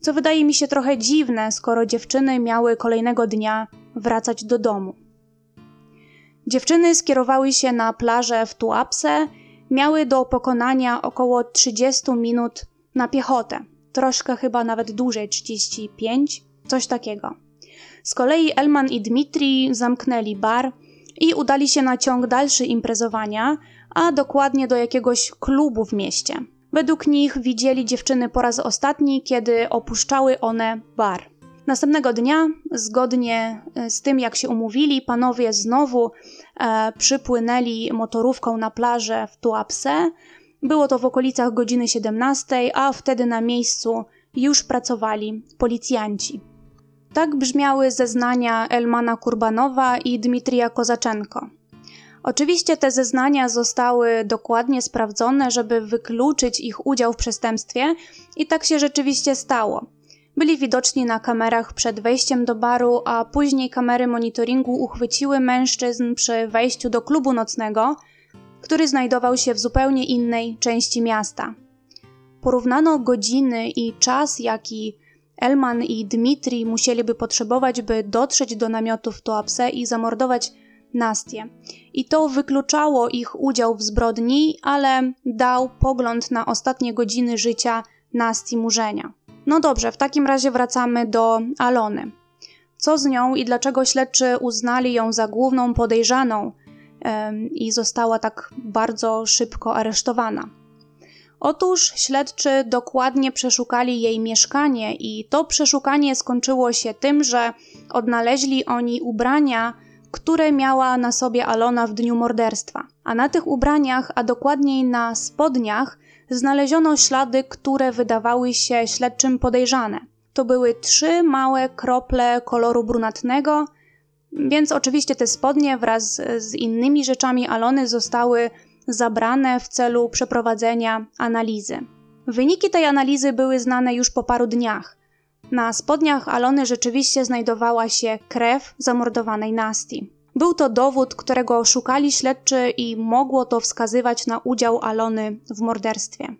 co wydaje mi się trochę dziwne, skoro dziewczyny miały kolejnego dnia wracać do domu. Dziewczyny skierowały się na plażę w Tuapse, miały do pokonania około 30 minut na piechotę, troszkę chyba nawet dłużej 35, coś takiego. Z kolei Elman i Dmitri zamknęli bar i udali się na ciąg dalszy imprezowania, a dokładnie do jakiegoś klubu w mieście. Według nich widzieli dziewczyny po raz ostatni, kiedy opuszczały one bar. Następnego dnia, zgodnie e, z tym jak się umówili, panowie znowu e, przypłynęli motorówką na plażę w Tuapse. Było to w okolicach godziny 17, a wtedy na miejscu już pracowali policjanci. Tak brzmiały zeznania Elmana Kurbanowa i Dmitrija Kozaczenko. Oczywiście te zeznania zostały dokładnie sprawdzone, żeby wykluczyć ich udział w przestępstwie, i tak się rzeczywiście stało. Byli widoczni na kamerach przed wejściem do baru, a później kamery monitoringu uchwyciły mężczyzn przy wejściu do klubu nocnego, który znajdował się w zupełnie innej części miasta. Porównano godziny i czas, jaki Elman i Dmitri musieliby potrzebować, by dotrzeć do namiotów Toapse i zamordować Nastię. I to wykluczało ich udział w zbrodni, ale dał pogląd na ostatnie godziny życia Nastii Murzenia. No dobrze, w takim razie wracamy do Alony. Co z nią i dlaczego śledczy uznali ją za główną podejrzaną i została tak bardzo szybko aresztowana? Otóż śledczy dokładnie przeszukali jej mieszkanie i to przeszukanie skończyło się tym, że odnaleźli oni ubrania, które miała na sobie Alona w dniu morderstwa. A na tych ubraniach, a dokładniej na spodniach, znaleziono ślady, które wydawały się śledczym podejrzane. To były trzy małe krople koloru brunatnego, więc oczywiście te spodnie wraz z innymi rzeczami Alony zostały zabrane w celu przeprowadzenia analizy. Wyniki tej analizy były znane już po paru dniach. Na spodniach Alony rzeczywiście znajdowała się krew zamordowanej Nasti. Był to dowód, którego szukali śledczy i mogło to wskazywać na udział Alony w morderstwie.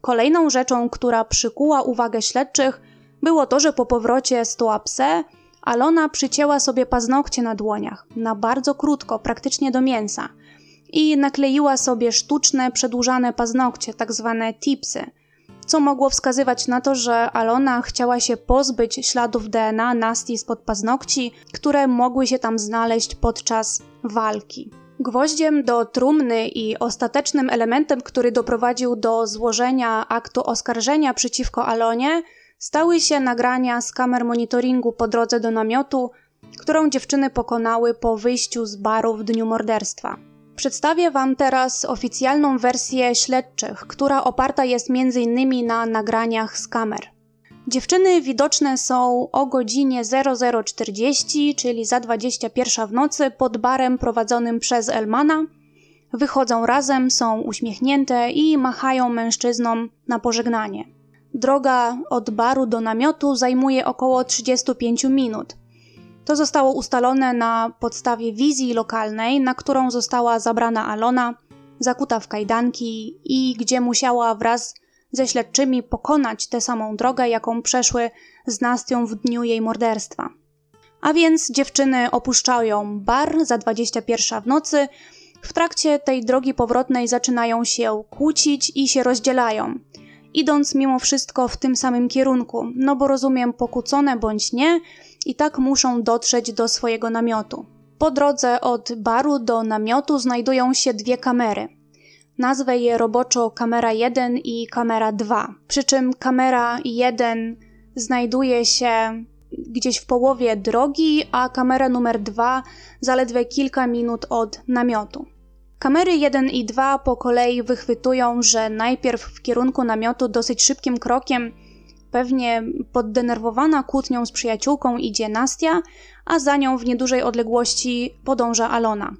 Kolejną rzeczą, która przykuła uwagę śledczych, było to, że po powrocie z Tuapse Alona przycięła sobie paznokcie na dłoniach, na bardzo krótko, praktycznie do mięsa, i nakleiła sobie sztuczne, przedłużane paznokcie, tak zwane tipsy – co mogło wskazywać na to, że Alona chciała się pozbyć śladów DNA Nasti spod paznokci, które mogły się tam znaleźć podczas walki. Gwoździem do trumny i ostatecznym elementem, który doprowadził do złożenia aktu oskarżenia przeciwko Alonie, stały się nagrania z kamer monitoringu po drodze do namiotu, którą dziewczyny pokonały po wyjściu z baru w dniu morderstwa. Przedstawię Wam teraz oficjalną wersję śledczych, która oparta jest m.in. na nagraniach z kamer. Dziewczyny widoczne są o godzinie 00.40, czyli za 21 w nocy, pod barem prowadzonym przez Elmana. Wychodzą razem, są uśmiechnięte i machają mężczyznom na pożegnanie. Droga od baru do namiotu zajmuje około 35 minut. To zostało ustalone na podstawie wizji lokalnej, na którą została zabrana Alona, zakuta w kajdanki i gdzie musiała wraz ze śledczymi pokonać tę samą drogę, jaką przeszły z Nastią w dniu jej morderstwa. A więc dziewczyny opuszczają bar za 21 w nocy. W trakcie tej drogi powrotnej zaczynają się kłócić i się rozdzielają, idąc mimo wszystko w tym samym kierunku, no bo rozumiem pokłócone bądź nie, i tak muszą dotrzeć do swojego namiotu. Po drodze od baru do namiotu znajdują się dwie kamery. Nazwę je roboczo kamera 1 i kamera 2. Przy czym kamera 1 znajduje się gdzieś w połowie drogi, a kamera numer 2 zaledwie kilka minut od namiotu. Kamery 1 i 2 po kolei wychwytują, że najpierw w kierunku namiotu dosyć szybkim krokiem, pewnie poddenerwowana kłótnią z przyjaciółką idzie Nastia, a za nią w niedużej odległości podąża Alona.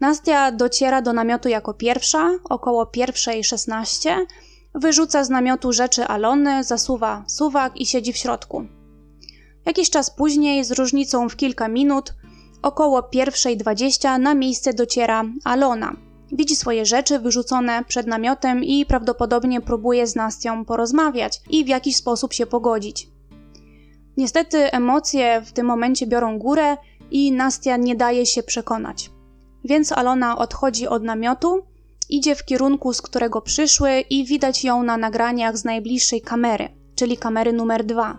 Nastia dociera do namiotu jako pierwsza, około pierwszej 16, wyrzuca z namiotu rzeczy Alony, zasuwa suwak i siedzi w środku. Jakiś czas później, z różnicą w kilka minut, około pierwszej 20 na miejsce dociera Alona. Widzi swoje rzeczy wyrzucone przed namiotem i prawdopodobnie próbuje z Nastią porozmawiać i w jakiś sposób się pogodzić. Niestety emocje w tym momencie biorą górę i Nastia nie daje się przekonać. Więc Alona odchodzi od namiotu, idzie w kierunku, z którego przyszły i widać ją na nagraniach z najbliższej kamery, czyli kamery numer 2,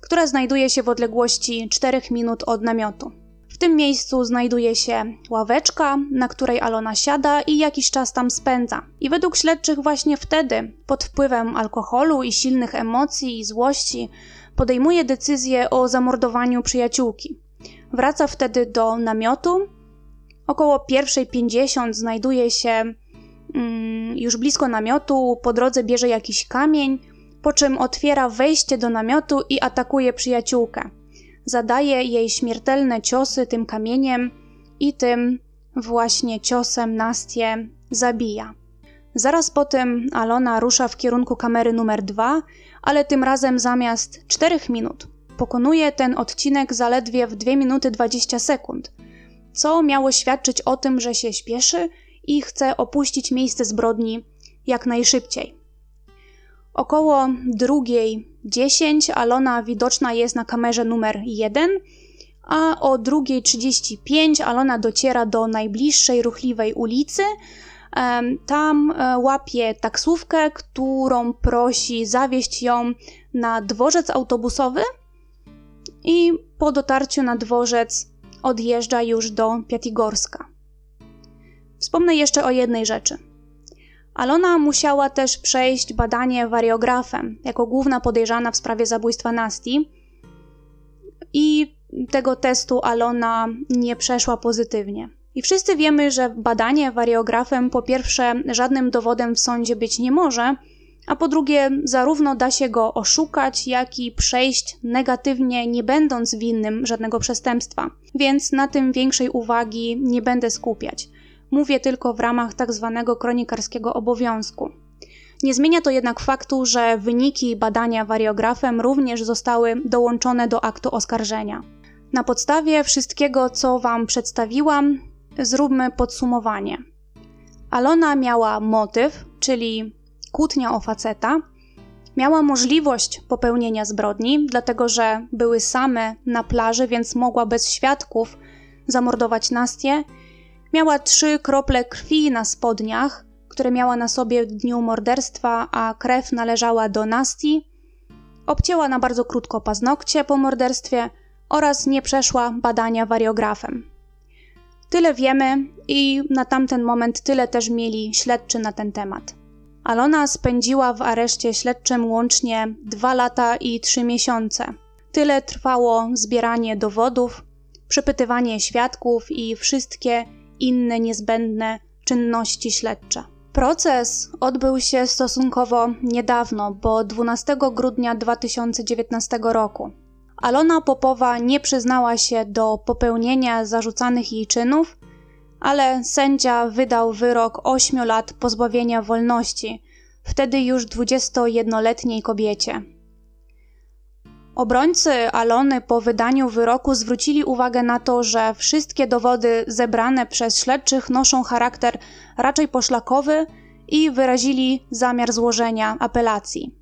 która znajduje się w odległości 4 minut od namiotu. W tym miejscu znajduje się ławeczka, na której Alona siada i jakiś czas tam spędza. I według śledczych właśnie wtedy, pod wpływem alkoholu i silnych emocji i złości, podejmuje decyzję o zamordowaniu przyjaciółki. Wraca wtedy do namiotu. Około pierwszej 50 znajduje się mm, już blisko namiotu, po drodze bierze jakiś kamień, po czym otwiera wejście do namiotu i atakuje przyjaciółkę. Zadaje jej śmiertelne ciosy tym kamieniem i tym właśnie ciosem Nastię zabija. Zaraz po tym Alona rusza w kierunku kamery numer 2, ale tym razem zamiast 4 minut pokonuje ten odcinek zaledwie w 2 minuty 20 sekund, co miało świadczyć o tym, że się śpieszy i chce opuścić miejsce zbrodni jak najszybciej. Około drugiej 10 Alona widoczna jest na kamerze numer 1, a o drugiej 35 Alona dociera do najbliższej ruchliwej ulicy. Tam e, łapie taksówkę, którą prosi zawieźć ją na dworzec autobusowy i po dotarciu na dworzec odjeżdża już do Piatigorska. Wspomnę jeszcze o jednej rzeczy. Alona musiała też przejść badanie wariografem jako główna podejrzana w sprawie zabójstwa Nasti i tego testu Alona nie przeszła pozytywnie. I wszyscy wiemy, że badanie wariografem po pierwsze żadnym dowodem w sądzie być nie może, a po drugie zarówno da się go oszukać, jak i przejść negatywnie, nie będąc winnym żadnego przestępstwa. Więc na tym większej uwagi nie będę skupiać. Mówię tylko w ramach tak zwanego kronikarskiego obowiązku. Nie zmienia to jednak faktu, że wyniki badania wariografem również zostały dołączone do aktu oskarżenia. Na podstawie wszystkiego, co Wam przedstawiłam, zróbmy podsumowanie. Alona miała motyw, czyli kłótnia o faceta, miała możliwość popełnienia zbrodni, dlatego że były same na plaży, więc mogła bez świadków zamordować Nastię Miała trzy krople krwi na spodniach, które miała na sobie w dniu morderstwa, a krew należała do Nasti. Obcięła na bardzo krótko paznokcie po morderstwie oraz nie przeszła badania wariografem. Tyle wiemy i na tamten moment tyle też mieli śledczy na ten temat. Alona spędziła w areszcie śledczym łącznie dwa lata i trzy miesiące. Tyle trwało zbieranie dowodów, przepytywanie świadków i wszystkie inne niezbędne czynności śledcze. Proces odbył się stosunkowo niedawno, bo 12 grudnia 2019 roku. Alona Popowa nie przyznała się do popełnienia zarzucanych jej czynów, ale sędzia wydał wyrok 8 lat pozbawienia wolności, wtedy już 21-letniej kobiecie. Obrońcy Alony po wydaniu wyroku zwrócili uwagę na to, że wszystkie dowody zebrane przez śledczych noszą charakter raczej poszlakowy i wyrazili zamiar złożenia apelacji.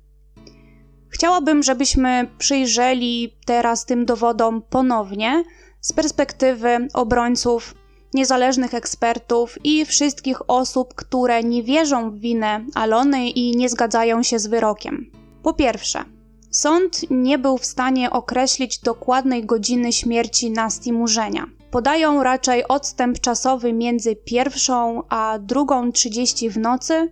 Chciałabym, żebyśmy przyjrzeli teraz tym dowodom ponownie z perspektywy obrońców, niezależnych ekspertów i wszystkich osób, które nie wierzą w winę Alony i nie zgadzają się z wyrokiem. Po pierwsze, sąd nie był w stanie określić dokładnej godziny śmierci Nasti Murzenia. Podają raczej odstęp czasowy między pierwszą a drugą 30 w nocy,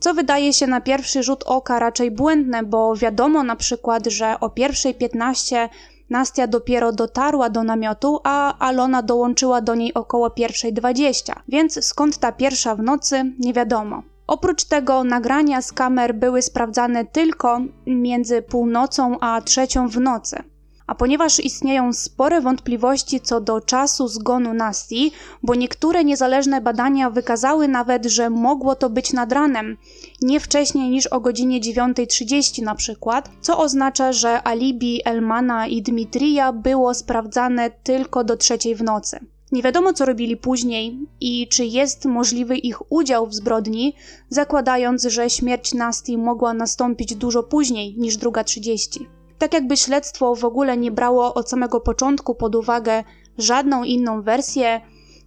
co wydaje się na pierwszy rzut oka raczej błędne, bo wiadomo na przykład, że o pierwszej 15 Nastia dopiero dotarła do namiotu, a Alona dołączyła do niej około pierwszej 20, więc skąd ta pierwsza w nocy nie wiadomo. Oprócz tego nagrania z kamer były sprawdzane tylko między północą a trzecią w nocy. A ponieważ istnieją spore wątpliwości co do czasu zgonu Nasti, bo niektóre niezależne badania wykazały nawet, że mogło to być nad ranem, nie wcześniej niż o godzinie 9.30 na przykład, co oznacza, że alibi Elmana i Dmitrija było sprawdzane tylko do trzeciej w nocy. Nie wiadomo, co robili później i czy jest możliwy ich udział w zbrodni, zakładając, że śmierć Nasti mogła nastąpić dużo później niż druga 30 tak jakby śledztwo w ogóle nie brało od samego początku pod uwagę żadną inną wersję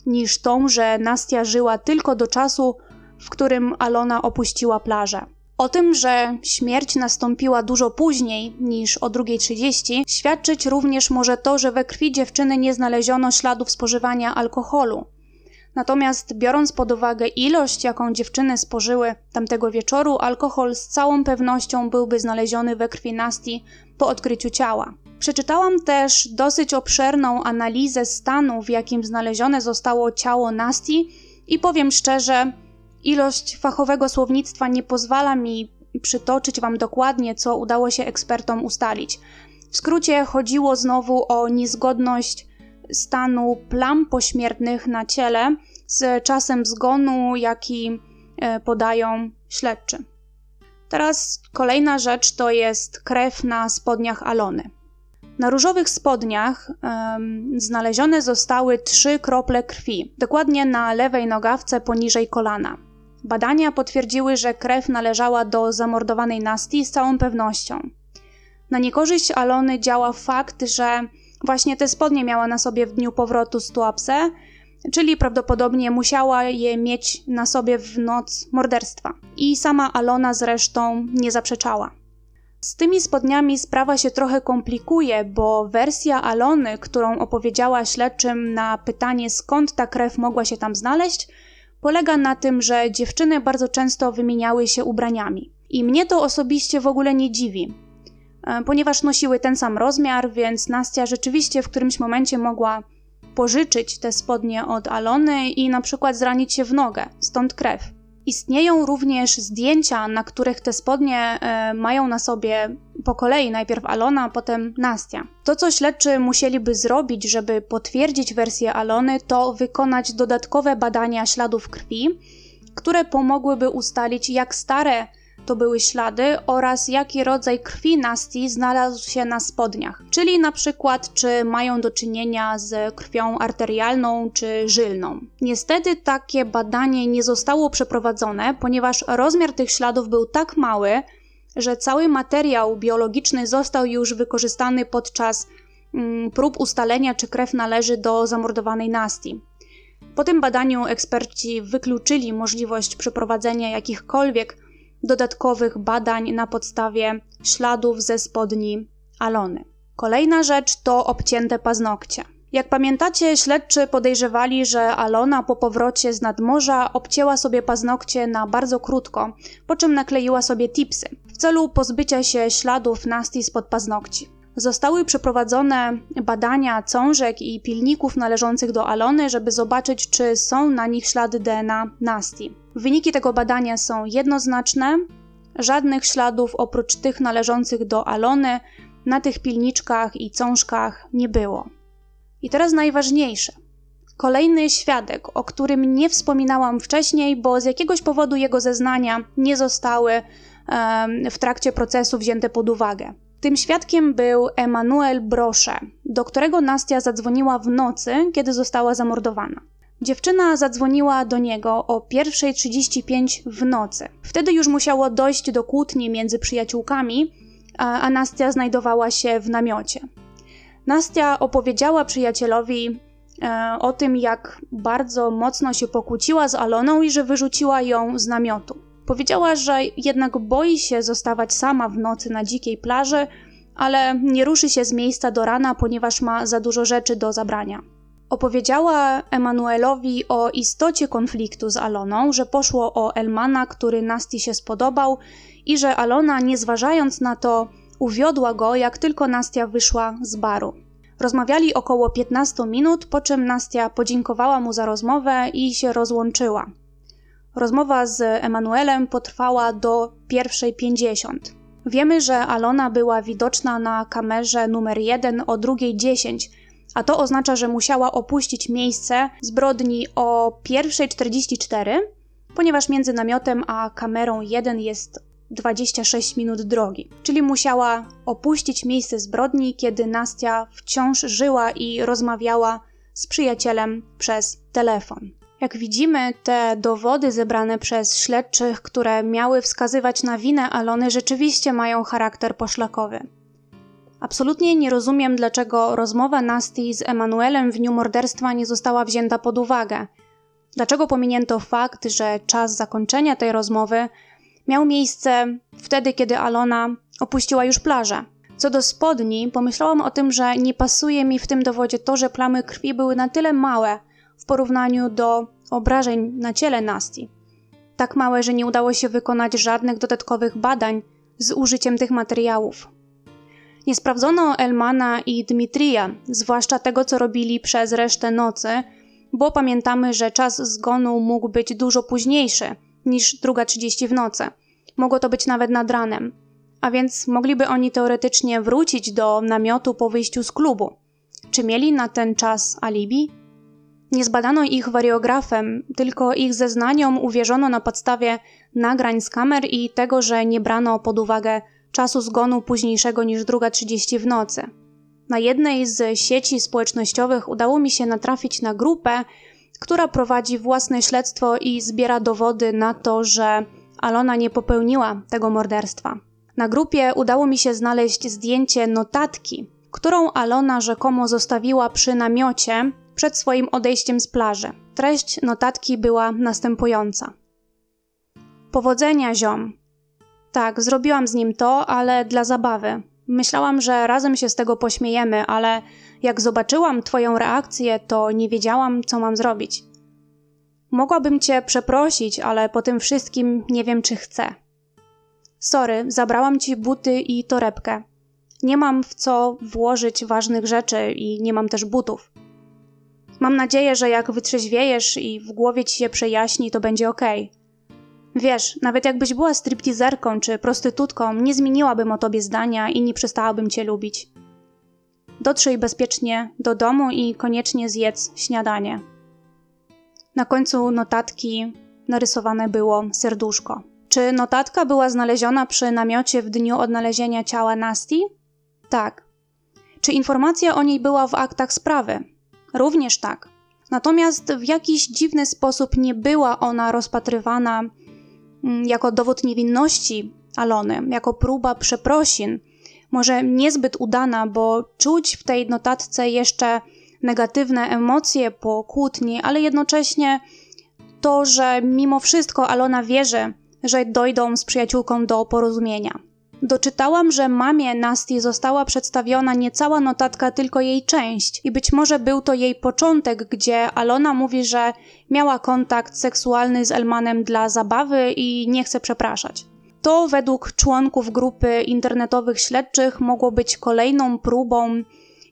niż tą, że Nastia żyła tylko do czasu, w którym Alona opuściła plażę. O tym, że śmierć nastąpiła dużo później niż o 2.30, świadczyć również może to, że we krwi dziewczyny nie znaleziono śladów spożywania alkoholu. Natomiast biorąc pod uwagę ilość, jaką dziewczyny spożyły tamtego wieczoru, alkohol z całą pewnością byłby znaleziony we krwi Nasti po odkryciu ciała. Przeczytałam też dosyć obszerną analizę stanu, w jakim znalezione zostało ciało Nasti i powiem szczerze, ilość fachowego słownictwa nie pozwala mi przytoczyć Wam dokładnie, co udało się ekspertom ustalić. W skrócie chodziło znowu o niezgodność stanu plam pośmiertnych na ciele z czasem zgonu, jaki e, podają śledczy. Teraz kolejna rzecz to jest krew na spodniach Alony. Na różowych spodniach znalezione zostały trzy krople krwi, dokładnie na lewej nogawce poniżej kolana. Badania potwierdziły, że krew należała do zamordowanej Nasti z całą pewnością. Na niekorzyść Alony działa fakt, że właśnie te spodnie miała na sobie w dniu powrotu z Tuapse, czyli prawdopodobnie musiała je mieć na sobie w noc morderstwa. I sama Alona zresztą nie zaprzeczała. Z tymi spodniami sprawa się trochę komplikuje, bo wersja Alony, którą opowiedziała śledczym na pytanie skąd ta krew mogła się tam znaleźć, polega na tym, że dziewczyny bardzo często wymieniały się ubraniami. I mnie to osobiście w ogóle nie dziwi, e, ponieważ nosiły ten sam rozmiar, więc Nastia rzeczywiście w którymś momencie mogła pożyczyć te spodnie od Alony i na przykład zranić się w nogę, stąd krew. Istnieją również zdjęcia, na których te spodnie e, mają na sobie po kolei najpierw Alona, a potem Nastia. To, co śledczy musieliby zrobić, żeby potwierdzić wersję Alony, to wykonać dodatkowe badania śladów krwi, które pomogłyby ustalić, jak stare to były ślady oraz jaki rodzaj krwi Nasti znalazł się na spodniach, czyli na przykład czy mają do czynienia z krwią arterialną czy żylną. Niestety takie badanie nie zostało przeprowadzone, ponieważ rozmiar tych śladów był tak mały, że cały materiał biologiczny został już wykorzystany podczas mm, prób ustalenia, czy krew należy do zamordowanej Nasti. Po tym badaniu eksperci wykluczyli możliwość przeprowadzenia jakichkolwiek dodatkowych badań na podstawie śladów ze spodni Alony. Kolejna rzecz to obcięte paznokcie. Jak pamiętacie, śledczy podejrzewali, że Alona po powrocie z nadmorza obcięła sobie paznokcie na bardzo krótko, po czym nakleiła sobie tipsy w celu pozbycia się śladów Nasti spod paznokci. Zostały przeprowadzone badania cążek i pilników należących do Alony, żeby zobaczyć, czy są na nich ślady DNA Nasti. Wyniki tego badania są jednoznaczne. Żadnych śladów oprócz tych należących do Alony na tych pilniczkach i cążkach nie było. I teraz najważniejsze. Kolejny świadek, o którym nie wspominałam wcześniej, bo z jakiegoś powodu jego zeznania nie zostały um, w trakcie procesu wzięte pod uwagę. Tym świadkiem był Emanuel Brosze, do którego Nastia zadzwoniła w nocy, kiedy została zamordowana. Dziewczyna zadzwoniła do niego o 1.35 w nocy. Wtedy już musiało dojść do kłótni między przyjaciółkami, a Nastia znajdowała się w namiocie. Nastia opowiedziała przyjacielowi e, o tym, jak bardzo mocno się pokłóciła z Aloną i że wyrzuciła ją z namiotu. Powiedziała, że jednak boi się zostawać sama w nocy na dzikiej plaży, ale nie ruszy się z miejsca do rana, ponieważ ma za dużo rzeczy do zabrania. Opowiedziała Emanuelowi o istocie konfliktu z Aloną, że poszło o Elmana, który Nasti się spodobał i że Alona, nie zważając na to, uwiodła go, jak tylko Nastia wyszła z baru. Rozmawiali około 15 minut, po czym Nastia podziękowała mu za rozmowę i się rozłączyła. Rozmowa z Emanuelem potrwała do 1.50. Wiemy, że Alona była widoczna na kamerze numer 1 o 2.10, a to oznacza, że musiała opuścić miejsce zbrodni o 1.44, ponieważ między namiotem a kamerą 1 jest 26 minut drogi. Czyli musiała opuścić miejsce zbrodni, kiedy Nastia wciąż żyła i rozmawiała z przyjacielem przez telefon. Jak widzimy, te dowody zebrane przez śledczych, które miały wskazywać na winę Alony, rzeczywiście mają charakter poszlakowy. Absolutnie nie rozumiem, dlaczego rozmowa Nasty z Emanuelem w dniu morderstwa nie została wzięta pod uwagę. Dlaczego pominięto fakt, że czas zakończenia tej rozmowy miał miejsce wtedy, kiedy Alona opuściła już plażę. Co do spodni, pomyślałam o tym, że nie pasuje mi w tym dowodzie to, że plamy krwi były na tyle małe w porównaniu do obrażeń na ciele Nasti. Tak małe, że nie udało się wykonać żadnych dodatkowych badań z użyciem tych materiałów. Nie sprawdzono Elmana i Dmitrija, zwłaszcza tego, co robili przez resztę nocy, bo pamiętamy, że czas zgonu mógł być dużo późniejszy niż druga 30 w nocy. Mogło to być nawet nad ranem. A więc mogliby oni teoretycznie wrócić do namiotu po wyjściu z klubu. Czy mieli na ten czas alibi? Nie zbadano ich wariografem, tylko ich zeznaniom uwierzono na podstawie nagrań z kamer i tego, że nie brano pod uwagę czasu zgonu późniejszego niż druga 30 w nocy. Na jednej z sieci społecznościowych udało mi się natrafić na grupę, która prowadzi własne śledztwo i zbiera dowody na to, że Alona nie popełniła tego morderstwa. Na grupie udało mi się znaleźć zdjęcie notatki, którą Alona rzekomo zostawiła przy namiocie przed swoim odejściem z plaży. Treść notatki była następująca: Powodzenia, ziom. Tak, zrobiłam z nim to, ale dla zabawy. Myślałam, że razem się z tego pośmiejemy, ale jak zobaczyłam Twoją reakcję, to nie wiedziałam, co mam zrobić. Mogłabym Cię przeprosić, ale po tym wszystkim nie wiem, czy chcę. Sorry, zabrałam Ci buty i torebkę. Nie mam w co włożyć ważnych rzeczy i nie mam też butów. Mam nadzieję, że jak wytrzeźwiejesz i w głowie ci się przejaśni, to będzie ok. Wiesz, nawet jakbyś była striptizerką czy prostytutką, nie zmieniłabym o tobie zdania i nie przestałabym cię lubić. Dotrzyj bezpiecznie do domu i koniecznie zjedz śniadanie. Na końcu notatki narysowane było serduszko. Czy notatka była znaleziona przy namiocie w dniu odnalezienia ciała Nasti? Tak. Czy informacja o niej była w aktach sprawy? Również tak. Natomiast w jakiś dziwny sposób nie była ona rozpatrywana jako dowód niewinności Alony, jako próba przeprosin, może niezbyt udana, bo czuć w tej notatce jeszcze negatywne emocje po kłótni, ale jednocześnie to, że mimo wszystko Alona wierzy, że dojdą z przyjaciółką do porozumienia. Doczytałam, że mamie Nasty została przedstawiona nie cała notatka, tylko jej część. I być może był to jej początek, gdzie Alona mówi, że miała kontakt seksualny z Elmanem dla zabawy i nie chce przepraszać. To według członków grupy internetowych śledczych mogło być kolejną próbą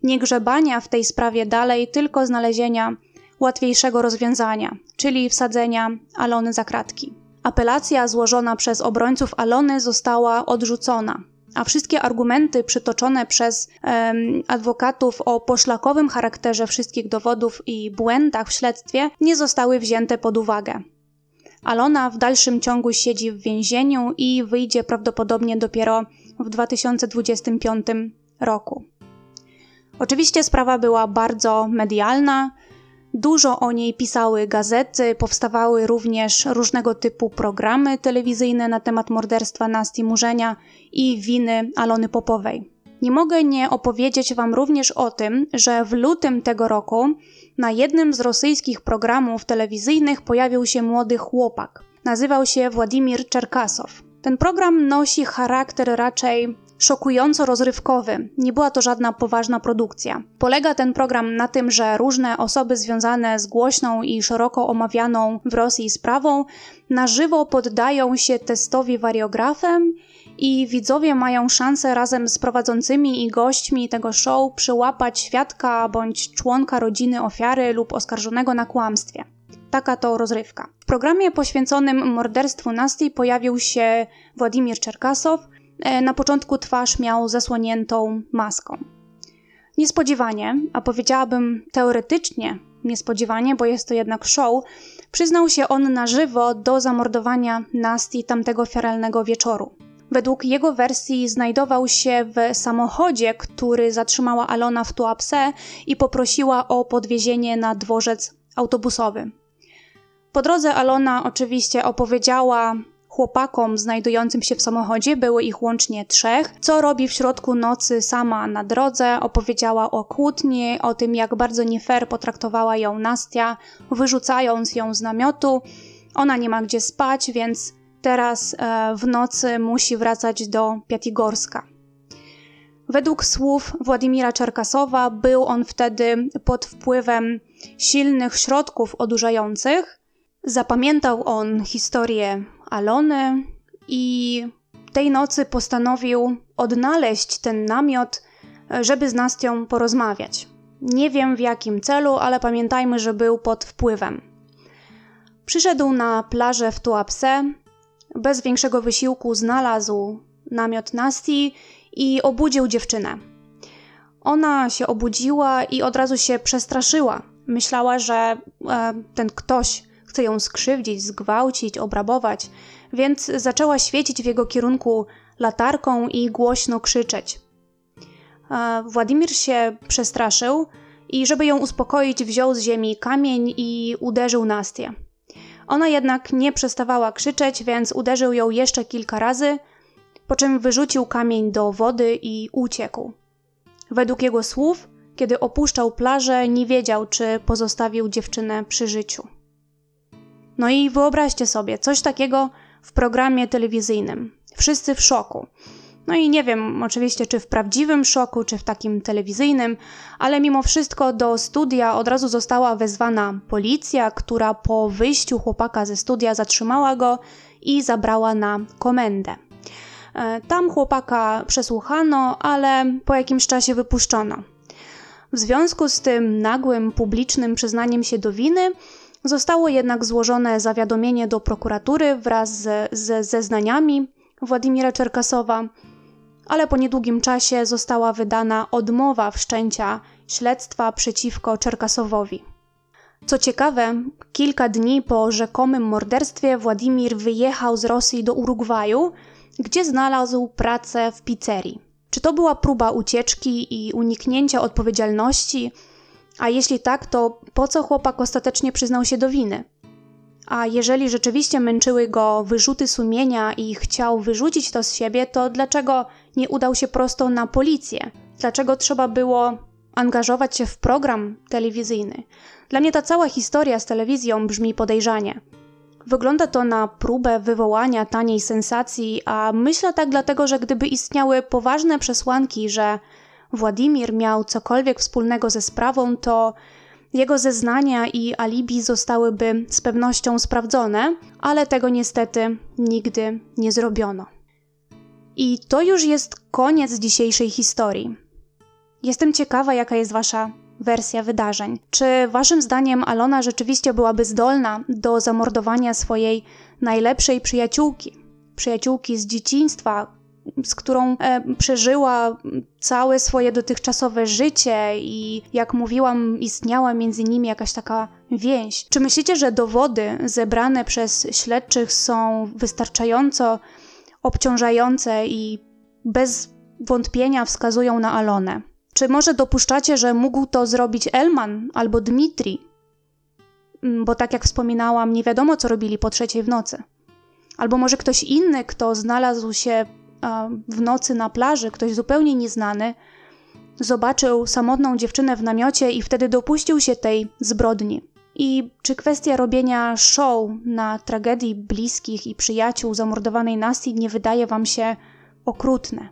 nie grzebania w tej sprawie dalej, tylko znalezienia łatwiejszego rozwiązania, czyli wsadzenia Alony za kratki. Apelacja złożona przez obrońców Alony została odrzucona, a wszystkie argumenty przytoczone przez um, adwokatów o poszlakowym charakterze wszystkich dowodów i błędach w śledztwie nie zostały wzięte pod uwagę. Alona w dalszym ciągu siedzi w więzieniu i wyjdzie prawdopodobnie dopiero w 2025 roku. Oczywiście sprawa była bardzo medialna, Dużo o niej pisały gazety, powstawały również różnego typu programy telewizyjne na temat morderstwa Nasti Murzenia i winy Alony Popowej. Nie mogę nie opowiedzieć Wam również o tym, że w lutym tego roku na jednym z rosyjskich programów telewizyjnych pojawił się młody chłopak. Nazywał się Władimir Czerkasow. Ten program nosi charakter raczej szokująco rozrywkowy. Nie była to żadna poważna produkcja. Polega ten program na tym, że różne osoby związane z głośną i szeroko omawianą w Rosji sprawą na żywo poddają się testowi wariografem i widzowie mają szansę razem z prowadzącymi i gośćmi tego show przyłapać świadka bądź członka rodziny ofiary lub oskarżonego na kłamstwie. Taka to rozrywka. W programie poświęconym morderstwu Nasti pojawił się Władimir Czerkasow, na początku twarz miał zasłoniętą maską. Niespodziewanie, a powiedziałabym teoretycznie niespodziewanie, bo jest to jednak show, przyznał się on na żywo do zamordowania Nasti tamtego feralnego wieczoru. Według jego wersji znajdował się w samochodzie, który zatrzymała Alona w Tuapse i poprosiła o podwiezienie na dworzec autobusowy. Po drodze Alona oczywiście opowiedziała chłopakom znajdującym się w samochodzie, było ich łącznie trzech. Co robi w środku nocy sama na drodze, opowiedziała o kłótni, o tym jak bardzo nie fair potraktowała ją Nastia, wyrzucając ją z namiotu. Ona nie ma gdzie spać, więc teraz e, w nocy musi wracać do Piatigorska. Według słów Władimira Czerkasowa był on wtedy pod wpływem silnych środków odurzających. Zapamiętał on historię Alony i tej nocy postanowił odnaleźć ten namiot, żeby z Nastią porozmawiać. Nie wiem w jakim celu, ale pamiętajmy, że był pod wpływem. Przyszedł na plażę w Tuapse, bez większego wysiłku znalazł namiot Nasti i obudził dziewczynę. Ona się obudziła i od razu się przestraszyła. Myślała, że e, ten ktoś chce ją skrzywdzić, zgwałcić, obrabować, więc zaczęła świecić w jego kierunku latarką i głośno krzyczeć. Władimir się przestraszył i żeby ją uspokoić, wziął z ziemi kamień i uderzył Nastię. Ona jednak nie przestawała krzyczeć, więc uderzył ją jeszcze kilka razy, po czym wyrzucił kamień do wody i uciekł. Według jego słów, kiedy opuszczał plażę, nie wiedział, czy pozostawił dziewczynę przy życiu. No i wyobraźcie sobie, coś takiego w programie telewizyjnym. Wszyscy w szoku. No i nie wiem oczywiście, czy w prawdziwym szoku, czy w takim telewizyjnym, ale mimo wszystko do studia od razu została wezwana policja, która po wyjściu chłopaka ze studia zatrzymała go i zabrała na komendę. E, tam chłopaka przesłuchano, ale po jakimś czasie wypuszczono. W związku z tym nagłym publicznym przyznaniem się do winy, Zostało jednak złożone zawiadomienie do prokuratury wraz ze, ze zeznaniami Władimira Czerkasowa, ale po niedługim czasie została wydana odmowa wszczęcia śledztwa przeciwko Czerkasowowi. Co ciekawe, kilka dni po rzekomym morderstwie Władimir wyjechał z Rosji do Urugwaju, gdzie znalazł pracę w pizzerii. Czy to była próba ucieczki i uniknięcia odpowiedzialności, a jeśli tak, to po co chłopak ostatecznie przyznał się do winy? A jeżeli rzeczywiście męczyły go wyrzuty sumienia i chciał wyrzucić to z siebie, to dlaczego nie udał się prosto na policję? Dlaczego trzeba było angażować się w program telewizyjny? Dla mnie ta cała historia z telewizją brzmi podejrzanie. Wygląda to na próbę wywołania taniej sensacji, a myślę tak dlatego, że gdyby istniały poważne przesłanki, że Władimir miał cokolwiek wspólnego ze sprawą, to jego zeznania i alibi zostałyby z pewnością sprawdzone, ale tego niestety nigdy nie zrobiono. I to już jest koniec dzisiejszej historii. Jestem ciekawa, jaka jest Wasza wersja wydarzeń. Czy Waszym zdaniem Alona rzeczywiście byłaby zdolna do zamordowania swojej najlepszej przyjaciółki? Przyjaciółki z dzieciństwa, z którą e, przeżyła całe swoje dotychczasowe życie i jak mówiłam, istniała między nimi jakaś taka więź. Czy myślicie, że dowody zebrane przez śledczych są wystarczająco obciążające i bez wątpienia wskazują na Alonę. Czy może dopuszczacie, że mógł to zrobić Elman albo Dmitri? Mm, bo tak jak wspominałam, nie wiadomo, co robili po trzeciej w nocy. Albo może ktoś inny, kto znalazł się w nocy na plaży, ktoś zupełnie nieznany, zobaczył samotną dziewczynę w namiocie i wtedy dopuścił się tej zbrodni. I czy kwestia robienia show na tragedii bliskich i przyjaciół zamordowanej Nasti nie wydaje wam się okrutne?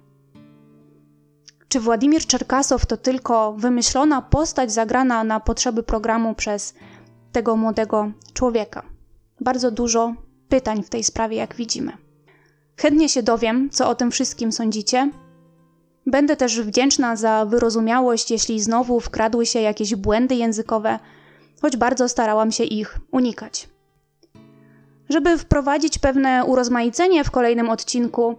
Czy Władimir Czerkasow to tylko wymyślona postać zagrana na potrzeby programu przez tego młodego człowieka? Bardzo dużo pytań w tej sprawie, jak widzimy. Chętnie się dowiem, co o tym wszystkim sądzicie. Będę też wdzięczna za wyrozumiałość, jeśli znowu wkradły się jakieś błędy językowe, choć bardzo starałam się ich unikać. Żeby wprowadzić pewne urozmaicenie w kolejnym odcinku,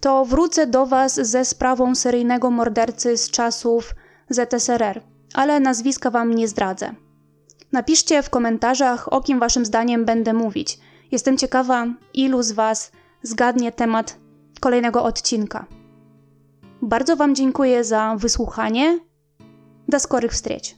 to wrócę do Was ze sprawą seryjnego mordercy z czasów ZSRR, ale nazwiska Wam nie zdradzę. Napiszcie w komentarzach, o kim Waszym zdaniem będę mówić. Jestem ciekawa, ilu z Was zgadnie temat kolejnego odcinka. Bardzo Wam dziękuję za wysłuchanie. Do skorych wstrzeć.